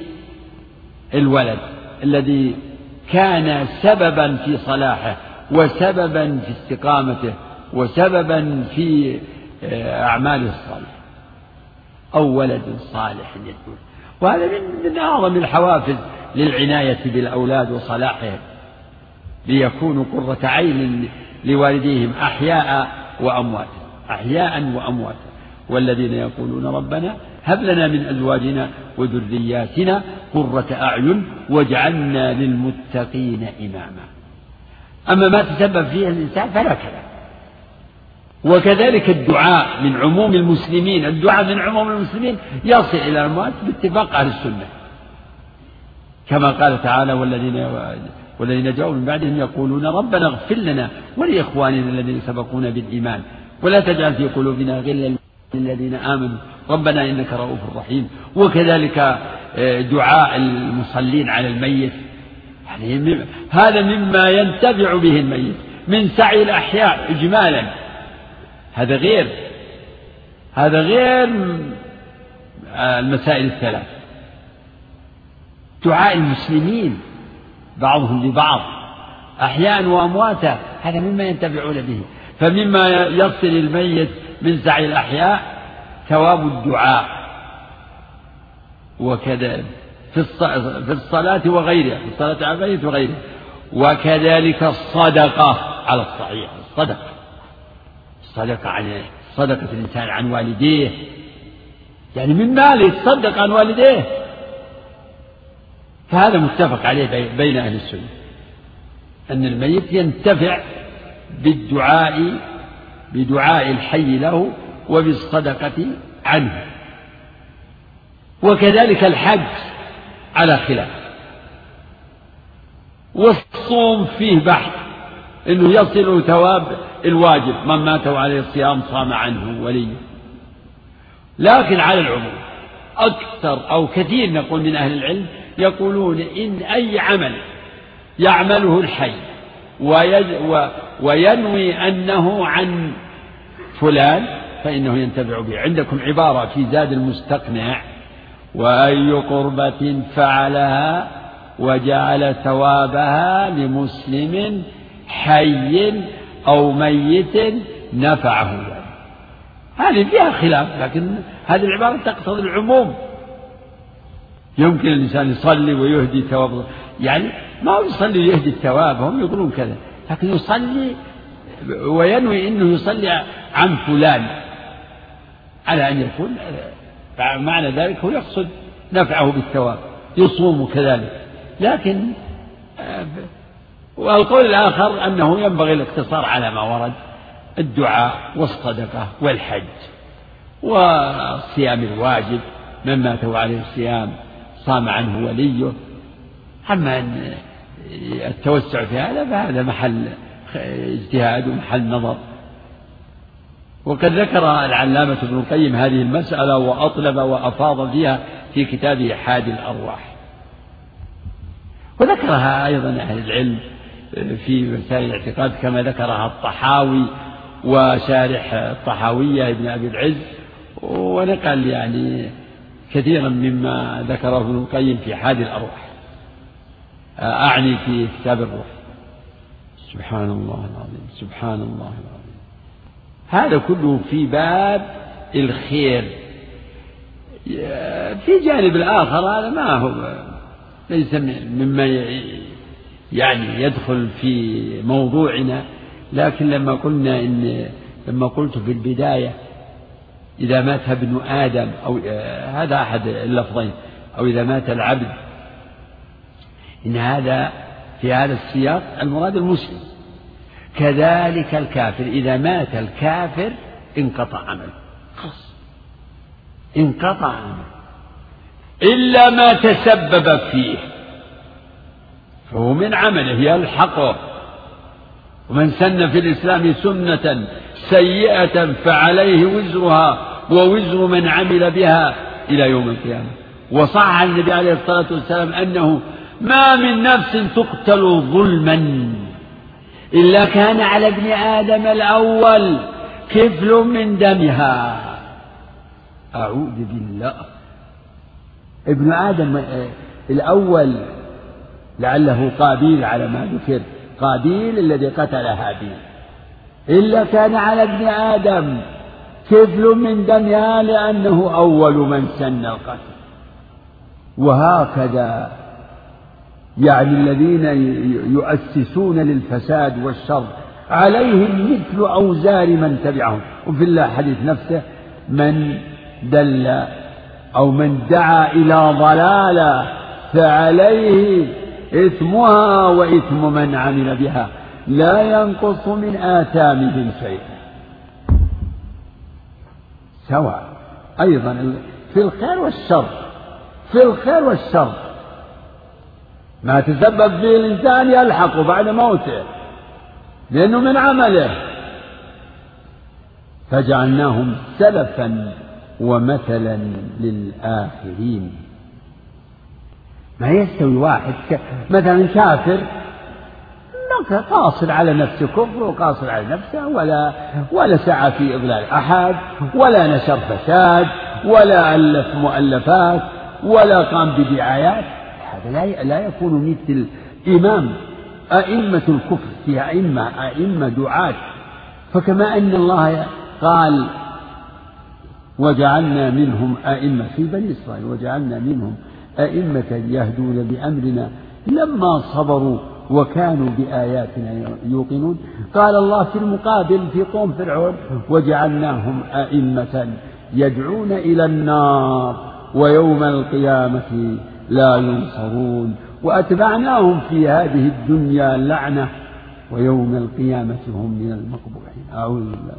الولد الذي كان سببا في صلاحه وسببا في استقامته وسببا في آه، أعماله الصالحة. أو ولد صالح يدعو وهذا من أعظم الحوافز للعناية بالأولاد وصلاحهم. ليكونوا قرة عين لوالديهم أحياء وأمواتا أحياء وأمواتا والذين يقولون ربنا هب لنا من أزواجنا وذرياتنا قرة أعين واجعلنا للمتقين إماما. أما ما تسبب فيه الإنسان فلا كلام وكذلك الدعاء من عموم المسلمين الدعاء من عموم المسلمين يصل إلى الأموات باتفاق أهل السنة. كما قال تعالى والذين والذين جاءوا من بعدهم يقولون ربنا اغفر لنا ولإخواننا الذين سبقونا بالإيمان ولا تجعل في قلوبنا غلا للذين آمنوا. ربنا إنك رؤوف رحيم. وكذلك آه، دعاء المصلين على الميت. يعني هذا مما ينتفع به الميت. من سعي الأحياء إجمالا. هذا غير. هذا غير آه، المسائل الثلاث. دعاء المسلمين. بعضهم لبعض أحياء وأمواتا هذا مما ينتفعون به. فمما يصل الميت من سعي الأحياء ثواب الدعاء وكذا في في الصلاة وغيرها في الصلاة على الميت وغيرها وكذلك الصدقة على الصحيح الصدقة الصدقة عن صدقة الإنسان عن والديه. يعني من ماله يتصدق عن والديه؟ فهذا متفق عليه بين أهل السنة. أن الميت ينتفع بالدعاء بدعاء الحي له وبالصدقة عنه. وكذلك الحج على خلاف. والصوم فيه بحث إنه يصل ثواب الواجب من مات عليه الصيام صام عنه وليه. لكن على العموم أكثر أو كثير نقول من أهل العلم يقولون إن أي عمل يعمله الحي وينوي أنه عن فلان فإنه ينتفع به. عندكم عبارة في زاد المستقنع وأي قربة فعلها وجعل ثوابها لمسلم حي أو ميت نفعه. ذلك هذه فيها خلاف لكن هذه العبارة تقتضي العموم. يمكن الإنسان يصلي ويهدي ثواب يعني ما هو يصلي ويهدي الثواب هم يقولون كذا. لكن يصلي وينوي أنه يصلي عن فلان. على أن يكون معنى ذلك هو يقصد نفعه بالثواب يصوم كذلك. لكن والقول الآخر أنه ينبغي الاقتصار على ما ورد الدعاء والصدقة والحج والصيام الواجب من مات عليه الصيام. صام عنه وليه. أما التوسع في هذا فهذا محل اجتهاد ومحل نظر. وقد ذكر العلامة ابن القيم هذه المسألة وأطلب وأفاض فيها في كتابه حادي الأرواح. وذكرها أيضا أهل العلم في مسائل الاعتقاد كما ذكرها الطحاوي وشارح الطحاوية ابن أبي العز. ونقل يعني كثيرا مما ذكره ابن القيم في حاد الأرواح. أعني في كتاب الروح. سبحان الله العظيم سبحان الله العظيم. هذا كله في باب الخير. في جانب الآخر هذا ما هو ليس مما يعني يدخل في موضوعنا لكن لما قلنا إن لما قلت في البداية إذا مات ابن آدم أو آه، هذا أحد اللفظين. أو إذا مات العبد. إن هذا في هذا السياق المراد المسلم. كذلك الكافر. إذا مات الكافر انقطع عمله. خلاص. انقطع عمله. إلا ما تسبب فيه. فهو من عمله يلحقه. ومن سن في الإسلام سنة سيئة فعليه وزرها ووزر من عمل بها إلى يوم القيامة. وصح النبي عليه الصلاة والسلام أنه ما من نفس تقتل ظلما إلا كان على ابن آدم الأول كفل من دمها. أعوذ بالله. ابن آدم آه، الأول لعله قابيل على ما ذكر. قابيل الذي قتل هابيل إلا كان على ابن آدم كفل من دنيا لأنه أول من سن القتل. وهكذا يعني الذين يؤسسون للفساد والشر عليهم مثل أوزار من تبعهم. وفي الله حديث نفسه من دل أو من دعا إلى ضلالة فعليه إثمها وإثم من عمل بها. لا ينقص من آثامهم شيئا سواء أيضا في الخير والشر في الخير والشر. ما تسبب فيه الإنسان يلحق بعد موته لأنه من عمله. فجعلناهم سلفا ومثلا للآخرين. ما يستوي واحد مثلا كافر قاصر على نفسه كفر وقاصر على نفسه ولا ولا سعى في إضلال أحد ولا نشر فساد ولا ألف مؤلفات ولا قام بدعايات. هذا لا لا يكون مثل إمام أئمة الكفر في أئمة أئمة دعاة. فكما أن الله قال وجعلنا منهم أئمة في بني إسرائيل وجعلنا منهم أئمة يهدون بأمرنا. لما صبروا وكانوا بآياتنا يوقنون. قال الله في المقابل في قوم فرعون وجعلناهم أئمة يدعون إلى النار ويوم القيامة لا ينصرون. وأتبعناهم في هذه الدنيا لعنة ويوم القيامة هم من المقبوحين. أعوذ بالله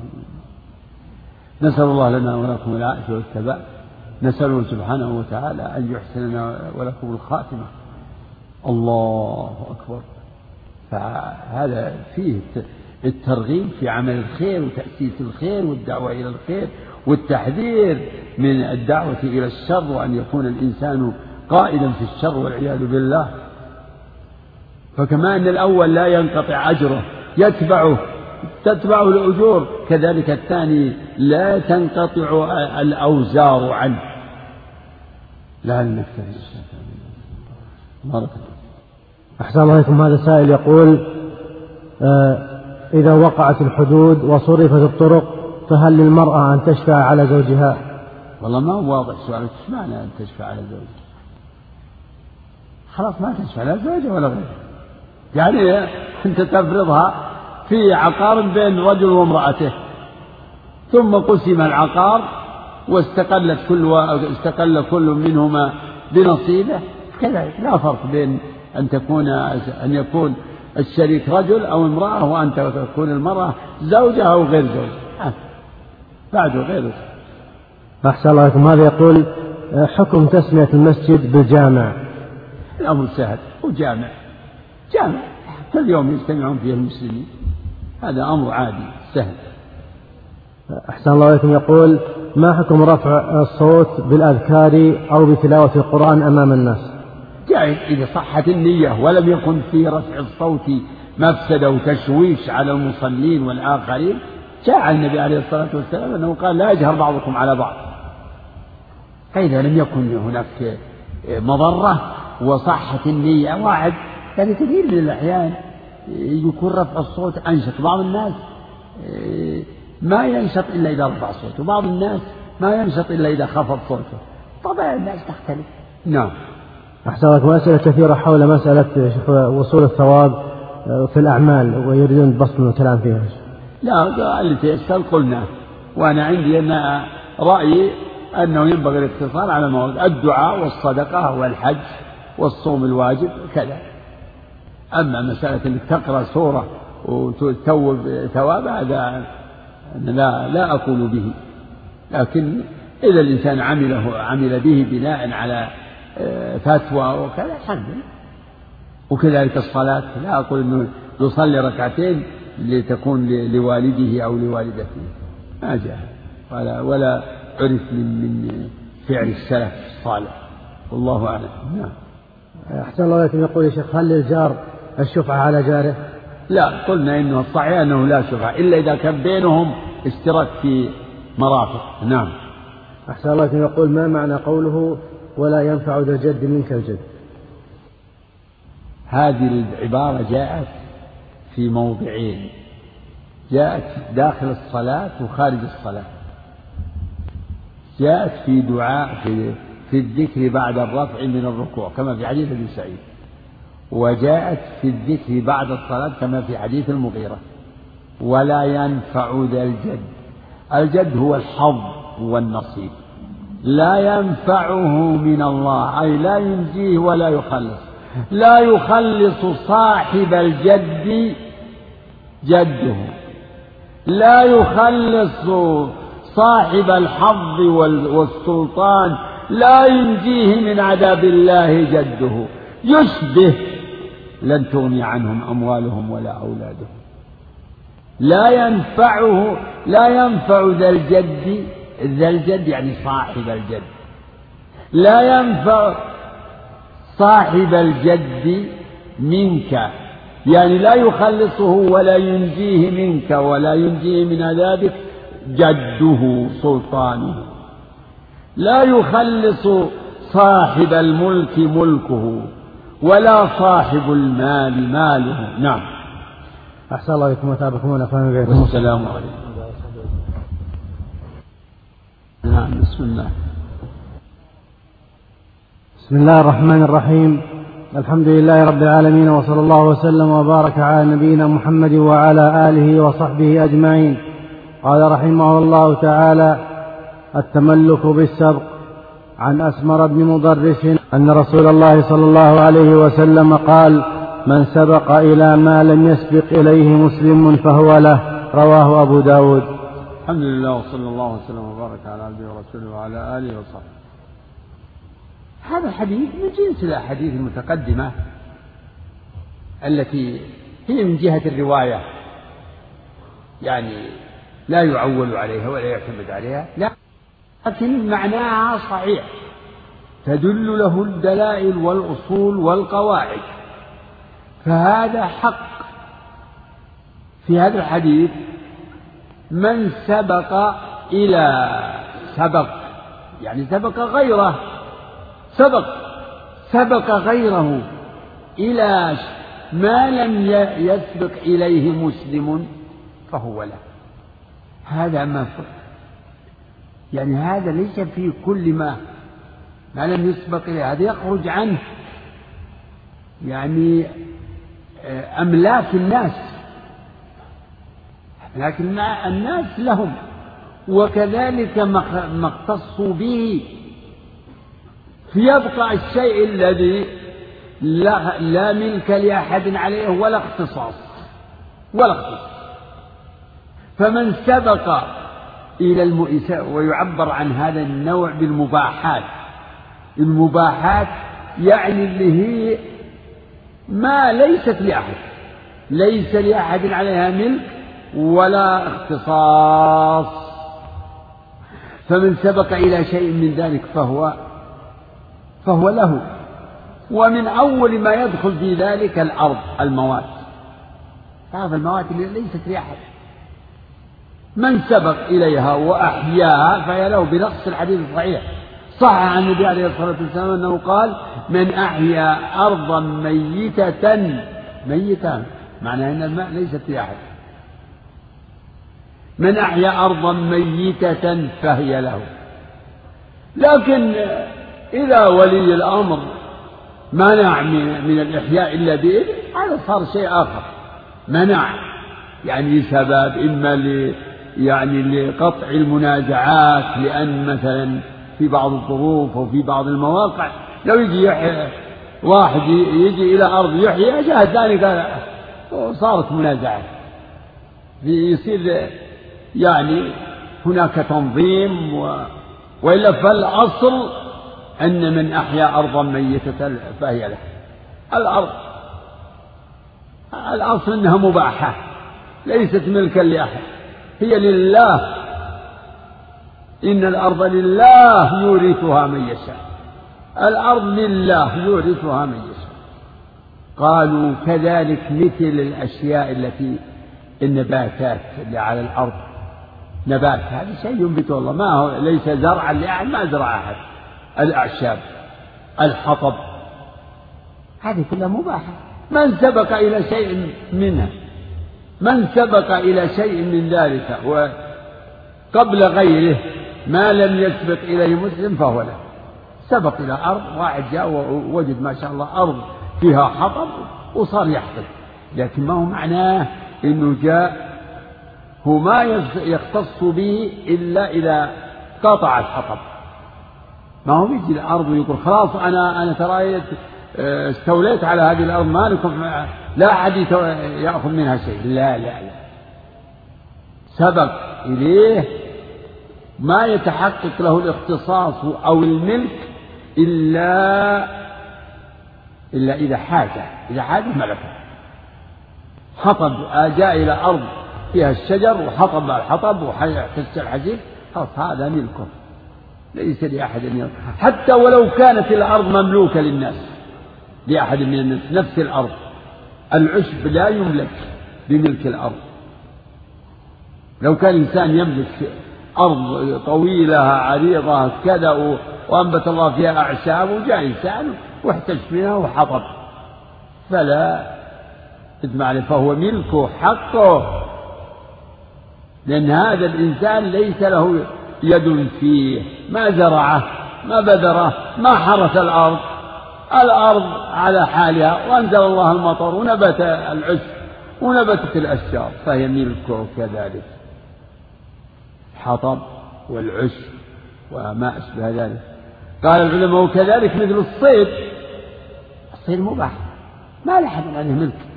نسأل الله لنا ولكم العافية والثبات نسأله سبحانه وتعالى أن يحسن لنا ولكم الخاتمة. الله أكبر. فهذا فيه الترغيب في عمل الخير وتأسيس الخير والدعوة إلى الخير والتحذير من الدعوة إلى الشر وأن يكون الإنسان قائدا في الشر والعياذ بالله. فكما أن الأول لا ينقطع أجره يتبعه تتبعه الأجور كذلك الثاني لا تنقطع الأوزار عنه. لا نكتفي بارك أحسن الله عليكم هذا سائل يقول آه إذا وقعت الحدود وصرفت الطرق فهل للمرأة أن تشفع على زوجها؟ والله ما هو واضح سؤالك إيش معنى أن تشفع على زوجها؟ خلاص ما تشفع لا زوجها ولا غيرها يعني أنت تفرضها في عقار بين رجل وامرأته ثم قسم العقار واستقلت كل استقل كل منهما بنصيبه كذلك لا فرق بين أن تكون أن يكون الشريك رجل أو امرأة وأن تكون المرأة زوجة أو غير زوجة. بعده غير أحسن الله لكم هذا يقول حكم تسمية المسجد بالجامع. الأمر سهل. وجامع جامع. كل يوم يجتمعون فيه المسلمين. هذا أمر عادي سهل. أحسن الله عليكم يقول ما حكم رفع الصوت بالأذكار أو بتلاوة القرآن أمام الناس؟ جائز إذا صحت النية ولم يكن في رفع الصوت مفسدة وتشويش على المصلين والآخرين. جاء النبي عليه الصلاة والسلام أنه قال لا يجهر بعضكم على بعض. فإذا لم يكن هناك مضرة وصحت النية واحد يعني كثير من الأحيان يكون رفع الصوت أنشط. بعض الناس ما ينشط إلا إذا رفع صوته. وبعض الناس ما ينشط إلا إذا خفض صوته. طبعا الناس تختلف. نعم. أحسن لكم أسئلة كثيرة حول مسألة وصول الثواب في الأعمال ويريدون بسط الكلام فيها. لا اللي تيسر قلنا. وأنا عندي أن رأيي أنه ينبغي الاقتصار على المواد الدعاء والصدقة والحج والصوم الواجب كذا. أما مسألة أنك تقرأ سورة وتتوب ثواب هذا لا لا أقول به. لكن إذا الإنسان عمله عمل به بناء على آه، فتوى وكذا حد وكذلك الصلاة لا أقول أنه يصلي ركعتين لتكون لوالده أو لوالدته. ما جاء. ولا ولا عرف من من فعل السلف الصالح. والله أعلم. نعم. أحسن الله عليكم يقول يا شيخ هل للجار الشفعة على جاره؟ لا قلنا إنه الصحيح أنه لا شفعة إلا إذا كان بينهم اشتراك في مرافق. نعم. أحسن الله عليكم يقول ما معنى قوله ولا ينفع ذا الجد منك الجد. هذه العبارة جاءت في موضعين. جاءت داخل الصلاة وخارج الصلاة. جاءت في دعاء في في الذكر بعد الرفع من الركوع كما في حديث أبي سعيد. وجاءت في الذكر بعد الصلاة كما في حديث المغيرة. ولا ينفع ذا الجد. الجد هو الحظ والنصيب. لا ينفعه من الله أي لا ينجيه ولا يخلص. لا يخلص صاحب الجد جده. لا يخلص صاحب الحظ والسلطان. لا ينجيه من عذاب الله جده. يشبه لن تغني عنهم أموالهم ولا أولادهم. لا ينفعه لا ينفع ذا الجد ذا الجد يعني صاحب الجد. لا ينفع صاحب الجد منك. يعني لا يخلصه ولا ينجيه منك ولا ينجيه من عذابك جده سلطانه. لا يخلص صاحب الملك ملكه ولا صاحب المال ماله. نعم. أحسن الله بكم وتابكم فهم بكم السلام عليكم. نعم بسم الله. بسم الله الرحمن الرحيم. الحمد لله رب العالمين وصلى الله وسلم وبارك على نبينا محمد وعلى آله وصحبه أجمعين. قال رحمه الله تعالى التملك بالسبق. عن أسمر بن مضرس أن رسول الله صلى الله عليه وسلم قال من سبق إلى ما لم يسبق إليه مسلم فهو له. رواه أبو داود. الحمد لله وصلى الله وسلم وبارك على عبده ورسوله وعلى آله وصحبه. هذا الحديث من جنس الأحاديث المتقدمة التي هي من جهة الرواية يعني لا يعول عليها ولا يعتمد عليها لكن معناها صحيح. تدل له الدلائل والأصول والقواعد. فهذا حق في هذا الحديث من سبق إلى سبق. يعني سبق غيره. سبق. سبق غيره. إلى ما لم يسبق إليه مسلم فهو له. هذا ما يعني هذا ليس في كل ما ما لم يسبق إليه. هذا يخرج عنه. يعني آه، أملاك الناس. لكن الناس لهم. وكذلك ما اختصوا به. فيبقى الشيء الذي لا, لا ملك لأحد عليه ولا اختصاص. ولا اختصاص. فمن سبق إلى المؤساء ويعبر عن هذا النوع بالمباحات. المباحات يعني اللي هي ما ليست لأحد. ليس لأحد عليها ملك ولا اختصاص. فمن سبق إلى شيء من ذلك فهو فهو له. ومن أول ما يدخل في ذلك الأرض المواد بعض المواد اللي ليست لأحد من سبق إليها وأحياها فهي له بنص الحديث الصحيح. صح عن النبي عليه الصلاة والسلام أنه قال من أحيا أرضا ميتة ميتة. معنى أن الماء ليست في أحد من أحيا أرضا ميتة فهي له. لكن إذا ولي الأمر منع من الإحياء إلا بإذن هذا صار شيء آخر. منع يعني لسبب إما ل يعني لقطع المنازعات لأن مثلا في بعض الظروف أو في بعض المواقع لو يجي يحيى واحد يجي إلى أرض يحيى جاء الثاني قال صارت منازعات. يصير يعني هناك تنظيم و وإلا فالأصل أن من أحيا أرضا ميتة فهي له. الأرض الأصل أنها مباحة ليست ملكا لأحد هي لله. إن الأرض لله يورثها من يشاء. الأرض لله يورثها من يشاء. قالوا كذلك مثل الأشياء التي النباتات اللي على الأرض. نبات. هذا شيء ينبته الله ما هو ليس زرعا لأحد ما زرع أحد. الأعشاب الحطب. هذه كلها مباحة. من سبق إلى شيء منها؟ من سبق إلى شيء من ذلك؟ وقبل غيره ما لم يسبق إليه مسلم فهو له. سبق إلى أرض واحد جاء ووجد ما شاء الله أرض فيها حطب وصار يحصد لكن ما هو معناه أنه جاء هو ما يختص به إلا إذا قطع الحطب. ما هو يجي الأرض ويقول خلاص أنا أنا ترى آه، استوليت على هذه الأرض ما لكم لا أحد يأخذ منها شيء. لا لا لا. سبق إليه ما يتحقق له الاختصاص أو الملك إلا إلا إذا حاج إذا حاج ملكه. حطب جاء إلى أرض. فيها الشجر وحطب الحطب وحس الحجيب خلاص هذا ملكه ليس لأحد أن حتى ولو كانت الأرض مملوكة للناس لأحد من الناس نفس الأرض. العشب لا يملك بملك الأرض. لو كان الإنسان يملك أرض طويلة عريضة كذا وأنبت الله فيها أعشاب وجاء إنسان واحتج منها وحطب. فلا عليه. فهو ملكه حقه. لأن هذا الإنسان ليس له يد فيه ما زرعه ما بذره ما حرث الأرض. الأرض على حالها وأنزل الله المطر ونبت العشب ونبتت الأشجار فهي ملكه كذلك. الحطب والعشب وما أشبه ذلك. قال العلماء وكذلك مثل الصيد. الصيد مباح ما لأحد عليه ملك.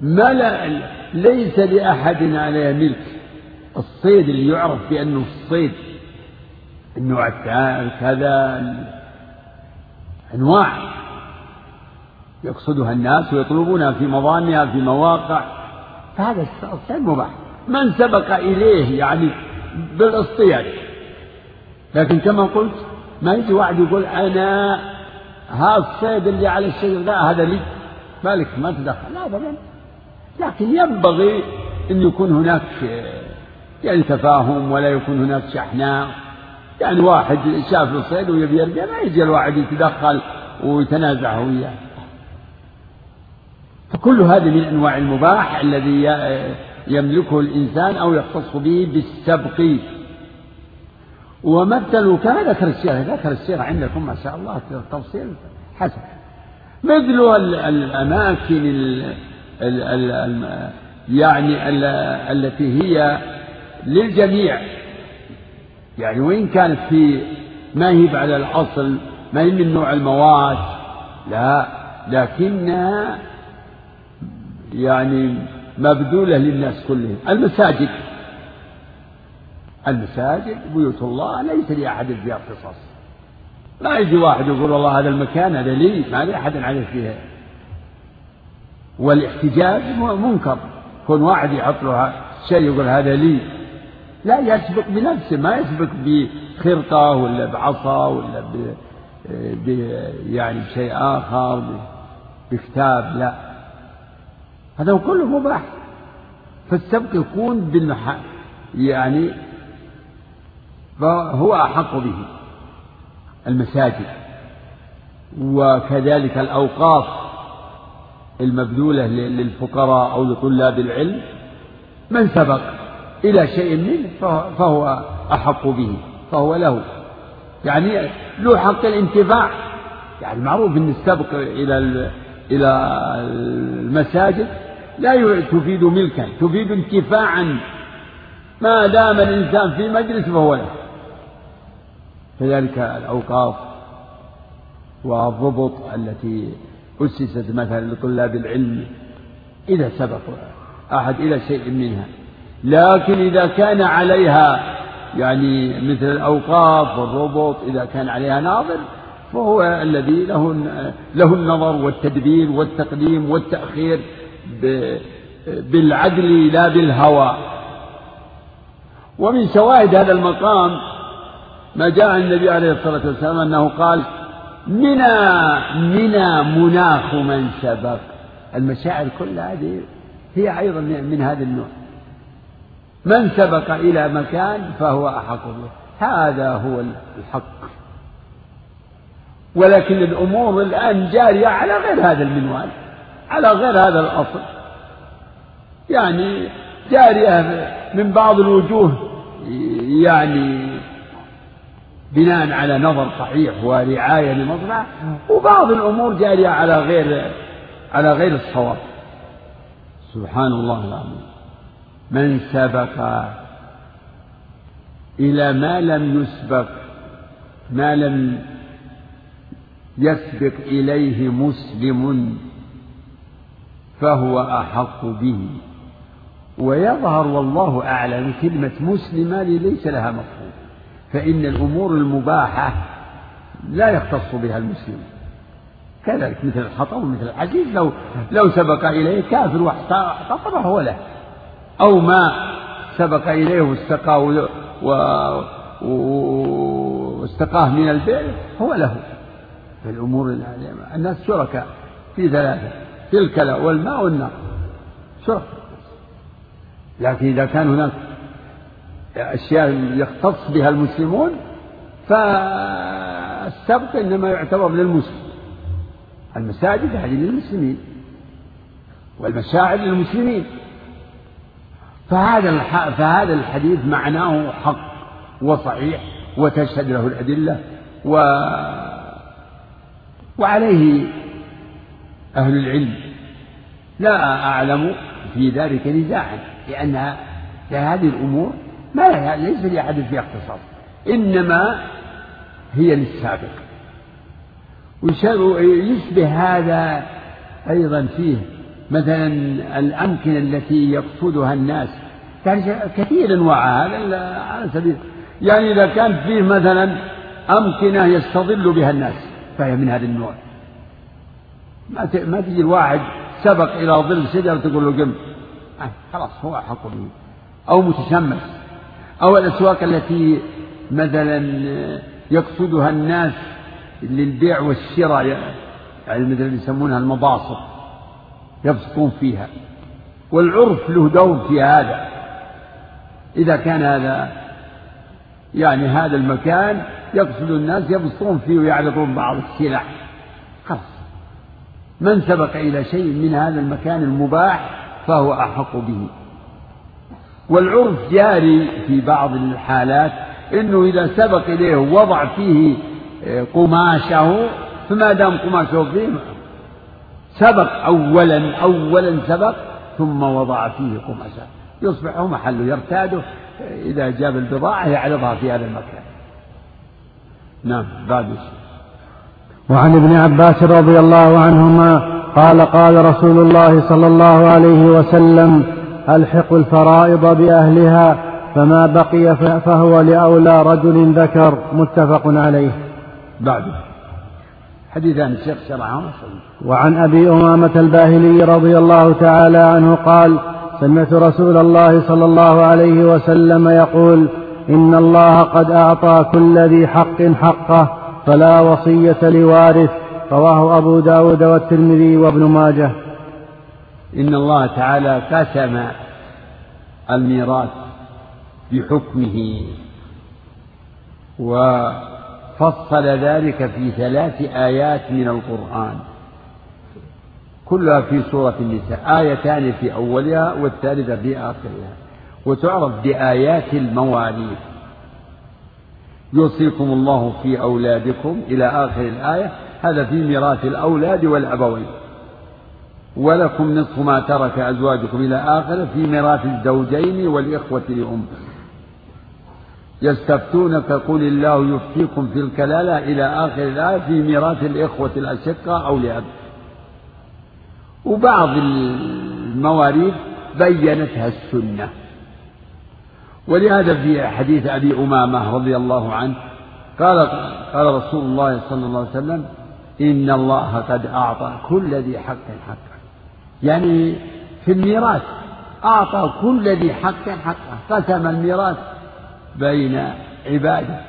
ما لا ليس لأحد عليه ملك. الصيد اللي يعرف بأنه الصيد النوع كذا أنواع يقصدها الناس ويطلبونها في مظانها في مواقع. فهذا الصيد مباح. من سبق إليه يعني بالاصطياد. لكن كما قلت ما يجي واحد يقول أنا هذا الصيد اللي على الشجر لا هذا لي. مالك ما تدخل. لا أبدا لكن ينبغي أن يكون هناك يعني تفاهم ولا يكون هناك شحناء يعني واحد شاف الصيد ويبي يرجع ما يجي الواحد يتدخل ويتنازع وياه. فكل هذه من أنواع المباح الذي يملكه الإنسان أو يختص به بالسبق. ومثلوا كما ذكر الشيخ ذكر الشيخ عندكم ما شاء الله التفصيل حسن. مثل الأماكن ال ال يعني التي هي للجميع. يعني وإن كانت في ما هي على الأصل ما هي من نوع المواد لا. لكنها يعني مبذولة للناس كلهم. المساجد. المساجد بيوت الله ليس لأحد فيها اختصاص لا يجي واحد يقول والله هذا المكان هذا لي ما لأحد عليه فيها. والاحتجاج منكر. كون واحد يحط له شيء يقول هذا لي. لا يسبق بنفسه ما يسبق بخرقة ولا بعصا ولا ب... يعني بشيء آخر بكتاب لا. هذا كله مباح. فالسبق يكون بالمح يعني فهو أحق به المساجد. وكذلك الأوقاف. المبذولة للفقراء أو لطلاب العلم من سبق إلى شيء منه فهو أحق به فهو له. يعني له حق الانتفاع. يعني معروف أن السبق إلى إلى المساجد لا تفيد ملكا تفيد انتفاعا. ما دام الإنسان في مجلس فهو له. كذلك الأوقاف والضبط التي أسست مثلا لطلاب العلم إذا سبق أحد إلى شيء منها. لكن إذا كان عليها يعني مثل الأوقاف والربط إذا كان عليها ناظر فهو الذي له له النظر والتدبير والتقديم والتأخير بالعدل لا بالهوى. ومن شواهد هذا المقام ما جاء النبي عليه الصلاة والسلام أنه قال منى منى مناخ من سبق. المشاعر كلها هذه هي أيضا من هذا النوع. من سبق إلى مكان فهو أحق به. هذا هو الحق. ولكن الأمور الآن جارية على غير هذا المنوال على غير هذا الأصل. يعني جارية من بعض الوجوه يعني بناء على نظر صحيح ورعاية لمصلحة وبعض الأمور جارية على غير على غير الصواب. سبحان الله العظيم. من سبق إلى ما لم يسبق ما لم يسبق إليه مسلم فهو أحق به. ويظهر والله أعلم كلمة مسلمة ليس لها مفهوم. فإن الأمور المباحة لا يختص بها المسلم. كذلك مثل الخطأ ومثل الحديث لو لو سبق إليه كافر واحتطب هو له. أو ما سبق إليه واستقى واستقاه من البئر هو له. في الأمور الناس شركاء في ثلاثة في الكلى والماء والنار شركاء لكن إذا كان هناك أشياء يختص بها المسلمون فالسبق إنما يعتبر للمسلم المساجد هذه للمسلمين والمشاعر للمسلمين. فهذا فهذا الحديث معناه حق وصحيح وتشهد له الأدلة و وعليه أهل العلم. لا أعلم في ذلك نزاعا لأنها هذه الأمور ما ليس لأحد فيها اختصاص إنما هي للسابق. ويشبه هذا أيضا فيه مثلا الأمكنة التي يقصدها الناس. يعني كثير أنواع هذا على سبيل يعني إذا كان فيه مثلا أمكنة يستظل بها الناس فهي من هذا النوع. ما ما تجي الواحد سبق إلى ظل شجرة تقول له قم آه خلاص هو أحق به أو متشمس. أو الأسواق التي مثلا يقصدها الناس للبيع والشراء يعني مثل يسمونها المباسط يبسطون فيها. والعرف له دور في هذا. إذا كان هذا يعني هذا المكان يقصد الناس يبسطون فيه ويعرضون بعض السلع. خلاص. من سبق إلى شيء من هذا المكان المباح فهو أحق به. والعرف جاري في بعض الحالات إنه إذا سبق إليه وضع فيه آه، قماشه فما دام قماشه فيه سبق اولا اولا سبق ثم وضع فيه قماشه. يصبح محله يرتاده إذا جاب البضاعة يعرضها في هذا المكان. نعم بعد وعن ابن عباس رضي الله عنهما قال قال رسول الله صلى الله عليه وسلم ألحق الفرائض بأهلها فما بقي فهو لأولى رجل ذكر متفق عليه. بعده. حديثان الشيخ شرعهم وعن أبي أمامة الباهلي رضي الله تعالى عنه قال سمعت رسول الله صلى الله عليه وسلم يقول إن الله قد أعطى كل ذي حق حقه فلا وصية لوارث رواه أبو داود والترمذي وابن ماجه. إن الله تعالى قسم الميراث بحكمه وفصل ذلك في ثلاث آيات من القرآن. كلها في سورة النساء آيتان في أولها والثالثة في آخرها. وتعرف بآيات المواريث يوصيكم الله في أولادكم إلى آخر الآية هذا في ميراث الأولاد والأبوين. ولكم نصف ما ترك أزواجكم إلى آخره في ميراث الزوجين والإخوة لأم يستفتونك قل الله يفتيكم في الكلالة إلى آخر الآية في ميراث الإخوة الأشقة أو لأب. وبعض المواريث بينتها السنة. ولهذا في حديث أبي أمامة رضي الله عنه قال قال رسول الله صلى الله عليه وسلم إن الله قد أعطى كل ذي حق حقه. يعني في الميراث أعطى كل ذي حق حقه قسم الميراث بين عباده.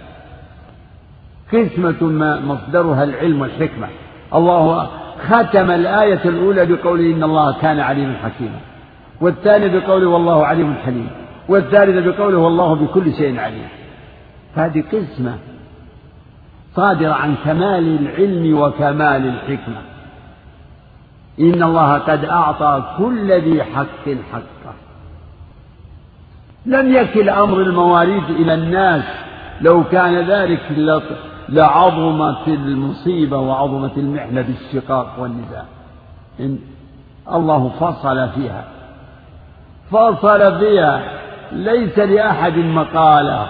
قسمة ما مصدرها العلم والحكمة. الله ختم الآية الأولى بقوله إن الله كان عليما حكيما. والثاني بقوله والله عليم حليم. والثالث بقوله والله بكل شيء عليم. هذه قسمة صادرة عن كمال العلم وكمال الحكمة. إن الله قد أعطى كل ذي حق حقه. لم يكل أمر المواريث إلى الناس لو كان ذلك لعظمت المصيبة وعظمت المحنة بالشقاق والنزاع إن الله فصل فيها. فصل فيها. ليس لأحد مقالة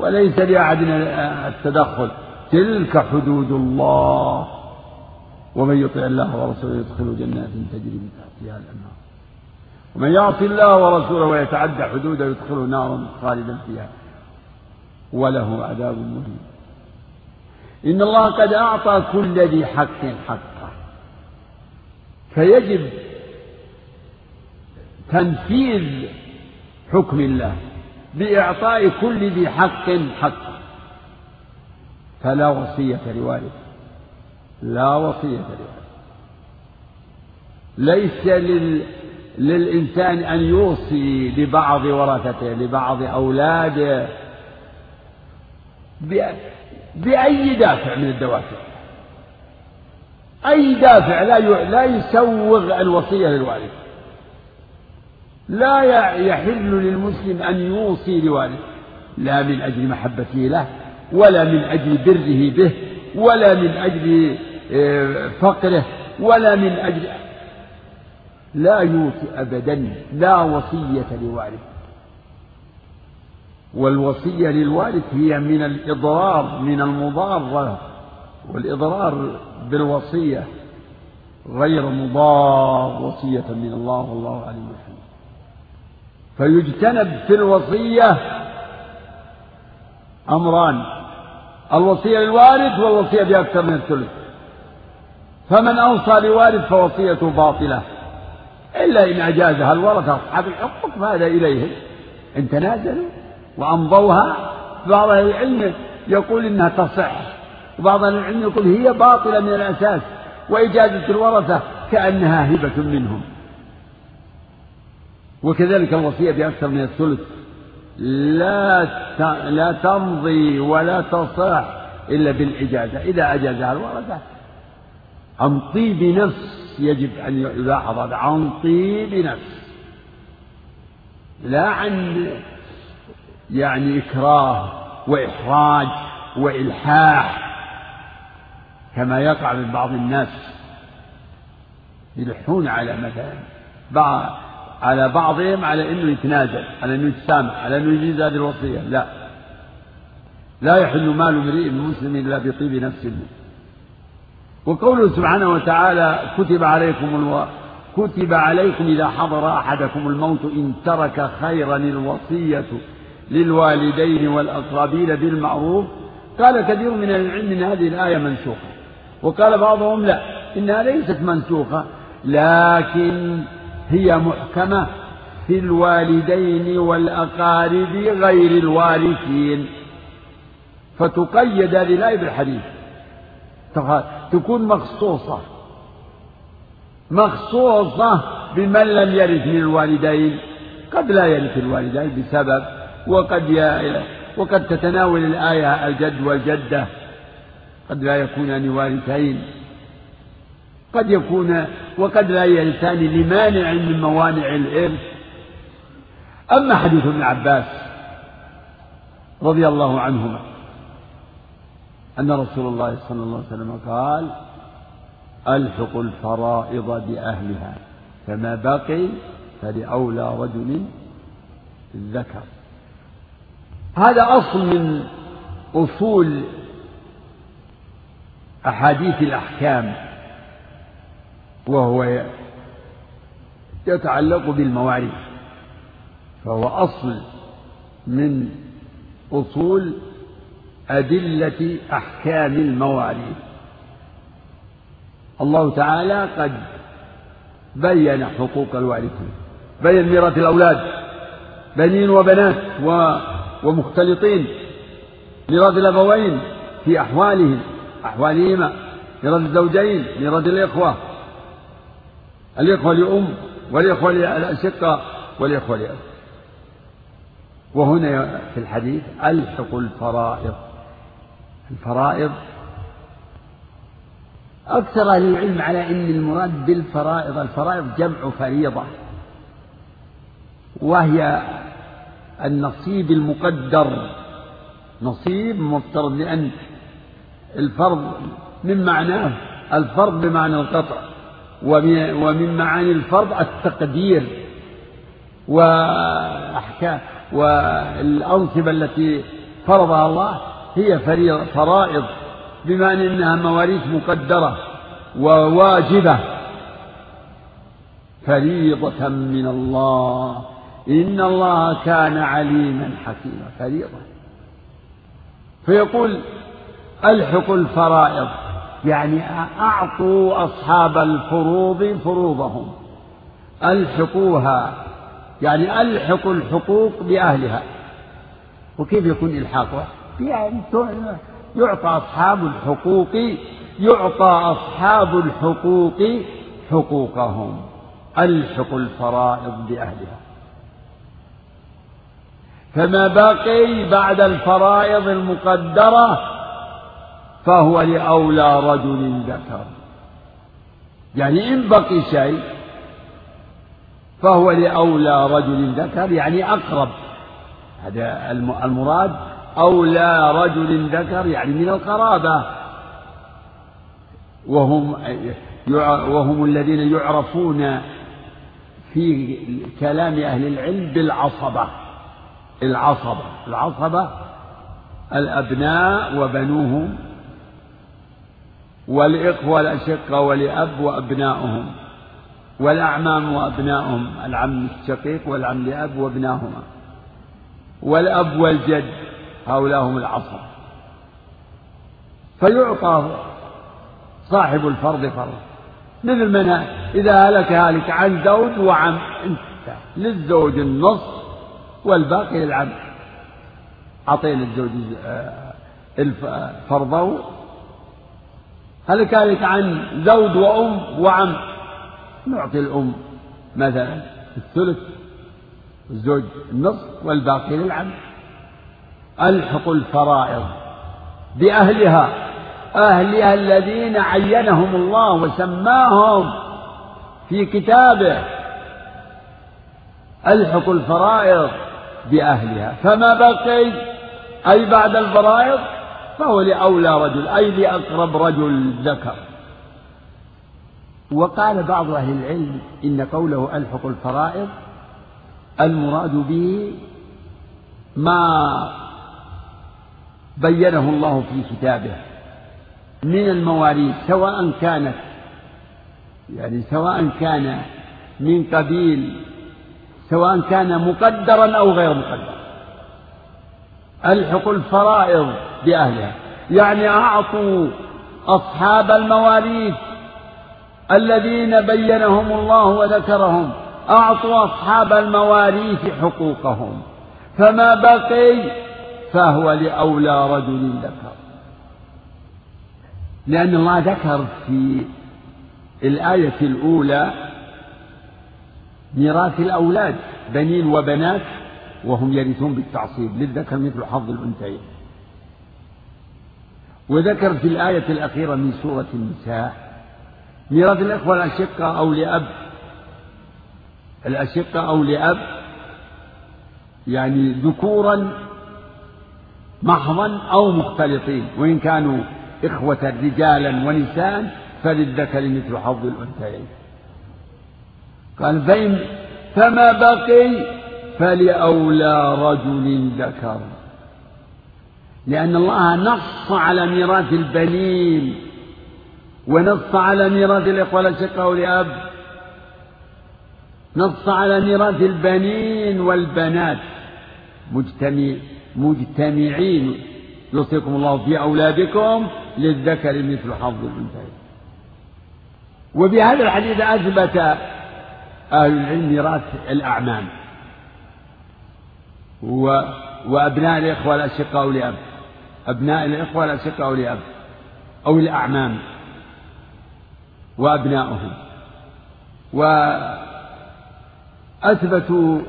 وليس لأحد التدخل. تلك حدود الله. ومن يطع الله ورسوله يدخل جنات تجري من تحتها الأنهار. ومن يعص الله ورسوله ويتعدى حدوده يدخله نارا خالدا فيها وله عذاب مهين. إن الله قد أعطى كل ذي حق حقه. فيجب تنفيذ حكم الله بإعطاء كل ذي حق حقه. فلا وصية لوالد. لا وصية لوالد ليس لل للإنسان أن يوصي لبعض ورثته لبعض أولاده بأي دافع من الدوافع. أي دافع لا لا يسوغ الوصية للوالد. لا يحل للمسلم أن يوصي لوالده لا من أجل محبته له ولا من أجل بره به ولا من أجل فقره ولا من أجل لا يوصي أبدا لا وصية لوالد. والوصية للوالد هي من الإضرار من المضارة والإضرار بالوصية غير مضار وصية من الله والله عليم حكيم فيجتنب في الوصية أمران الوصية للوارث والوصية بأكثر من الثلث. فمن أوصى لوارث فوصيته باطلة. إلا إن أجازها الورثة أصحاب الحقوق فهذا إليهم إن تنازلوا وأمضوها بعض أهل العلم يقول إنها تصح وبعض أهل العلم يقول هي باطلة من الأساس وإجازة الورثة كأنها هبة منهم. وكذلك الوصية بأكثر من الثلث. لا لا تمضي ولا تصح إلا بالإجازة. إذا أجازها الورثة عن طيب نفس يجب أن يلاحظ هذا عن طيب نفس لا عن يعني إكراه وإحراج وإلحاح كما يقع من بعض الناس يلحون على مثلا على بعضهم على إنه يتنازل على إنه يتسامح على إنه يجيز هذه الوصية لا لا يحل مال امرئ مسلم إلا بطيب نفس. وقوله سبحانه وتعالى كتب عليكم ألو... كتب عليكم إذا حضر أحدكم الموت إن ترك خيرا الوصية للوالدين والأقربين بالمعروف. قال كثير من العلم إن هذه الآية منسوخة. وقال بعضهم لا إنها ليست منسوخة لكن هي محكمة في الوالدين والأقارب غير الوارثين. فتقيد هذه الآية بالحديث. تكون مخصوصة. مخصوصة بمن لم يرث من الوالدين قد لا يرث الوالدين بسبب وقد ي... وقد تتناول الآية الجد والجدة. قد لا يكونان وارثين قد يكون وقد لا يرثان لمانع من موانع الإرث. أما حديث ابن عباس رضي الله عنهما أن رسول الله صلى الله عليه وسلم قال ألحق الفرائض بأهلها فما بقي فلأولى رجل ذكر. هذا أصل من أصول أحاديث الأحكام وهو يتعلق بالمواريث فهو أصل من أصول أدلة أحكام المواريث. الله تعالى قد بين حقوق الوارثين بين ميراث الأولاد بنين وبنات ومختلطين. ميراث الأبوين في أحوالهم أحوالهما. ميراث الزوجين ميراث الإخوة. الإخوة لأم والإخوة لأشقة والإخوة لأب وهنا في الحديث ألحق الفرائض. الفرائض. أكثر أهل العلم على أن المراد بالفرائض الفرائض جمع فريضة وهي النصيب المقدر. نصيب مفترض لأن الفرض من معناه الفرض بمعنى القطع ومن معاني الفرض التقدير وأحكام والأنصبة التي فرضها الله هي فرائض بمعنى أنها مواريث مقدرة وواجبة. فريضة من الله. إن الله كان عليما حكيما. فريضة. فيقول ألحقوا الفرائض. يعني أعطوا أصحاب الفروض فروضهم. ألحقوها. يعني ألحقوا الحقوق بأهلها. وكيف يكون إلحاقها؟ يعني يعطى أصحاب الحقوق يعطى أصحاب الحقوق حقوقهم ألحقوا الفرائض بأهلها. فما بقي بعد الفرائض المقدرة فهو لأولى رجل ذكر. يعني إن بقي شيء فهو لأولى رجل ذكر يعني أقرب. هذا المراد أولى رجل ذكر يعني من القرابة. وهم وهم الذين يعرفون في كلام أهل العلم بالعصبة. العصبة العصبة الأبناء وبنوهم والإخوة الأشقة ولأب وأبناؤهم والأعمام وأبناؤهم العم الشقيق والعم لأب وابناهما والأب والجد. هؤلاء هم العصر. فيعطى صاحب الفرض فرض. مثل من إذا هلك هالك عن زوج وعم للزوج النصف والباقي للعم أعطينا الزوج آه، فرضه. هلك هالك عن زوج وأم وعم. نعطي الأم مثلا الثلث. الزوج النصف والباقي للعم ألحق الفرائض بأهلها أهلها الذين عينهم الله وسماهم في كتابه. ألحق الفرائض بأهلها. فما بقي أي بعد الفرائض؟ فهو لأولى رجل أي لأقرب رجل ذكر. وقال بعض أهل العلم إن قوله ألحق الفرائض المراد به ما بينه الله في كتابه من المواريث سواء كانت يعني سواء كان من قبيل سواء كان مقدرا أو غير مقدر. ألحق الفرائض بأهلها. يعني أعطوا أصحاب المواريث الذين بينهم الله وذكرهم. أعطوا أصحاب المواريث حقوقهم. فما بقي فهو لأولى رجل ذكر. لأن الله ذكر في الآية الأولى ميراث الأولاد بنين وبنات وهم يرثون بالتعصيب للذكر مثل حظ الأنثيين. وذكر في الآية الأخيرة من سورة النساء ميراث الإخوة الأشقة أو لأب الأشقة أو لأب يعني ذكورا محضا أو مختلطين. وإن كانوا إخوة رجالا ونساء فللذكر مثل حظ الأنثيين. قال فإن فما بقي فلأولى رجل ذكر. لأن الله نص على ميراث البنين ونص على ميراث الإخوة الأشقاء لأب نص على ميراث البنين والبنات. مجتمع مجتمعين. يوصيكم الله في أولادكم للذكر مثل حظ الأنثيين وبهذا الحديث أثبت أهل العلم ميراث الأعمام. و وأبناء الإخوة الأشقاء لأب أبناء الإخوة الأشقاء لأب أو الأعمام. وأبناؤهم وأثبتوا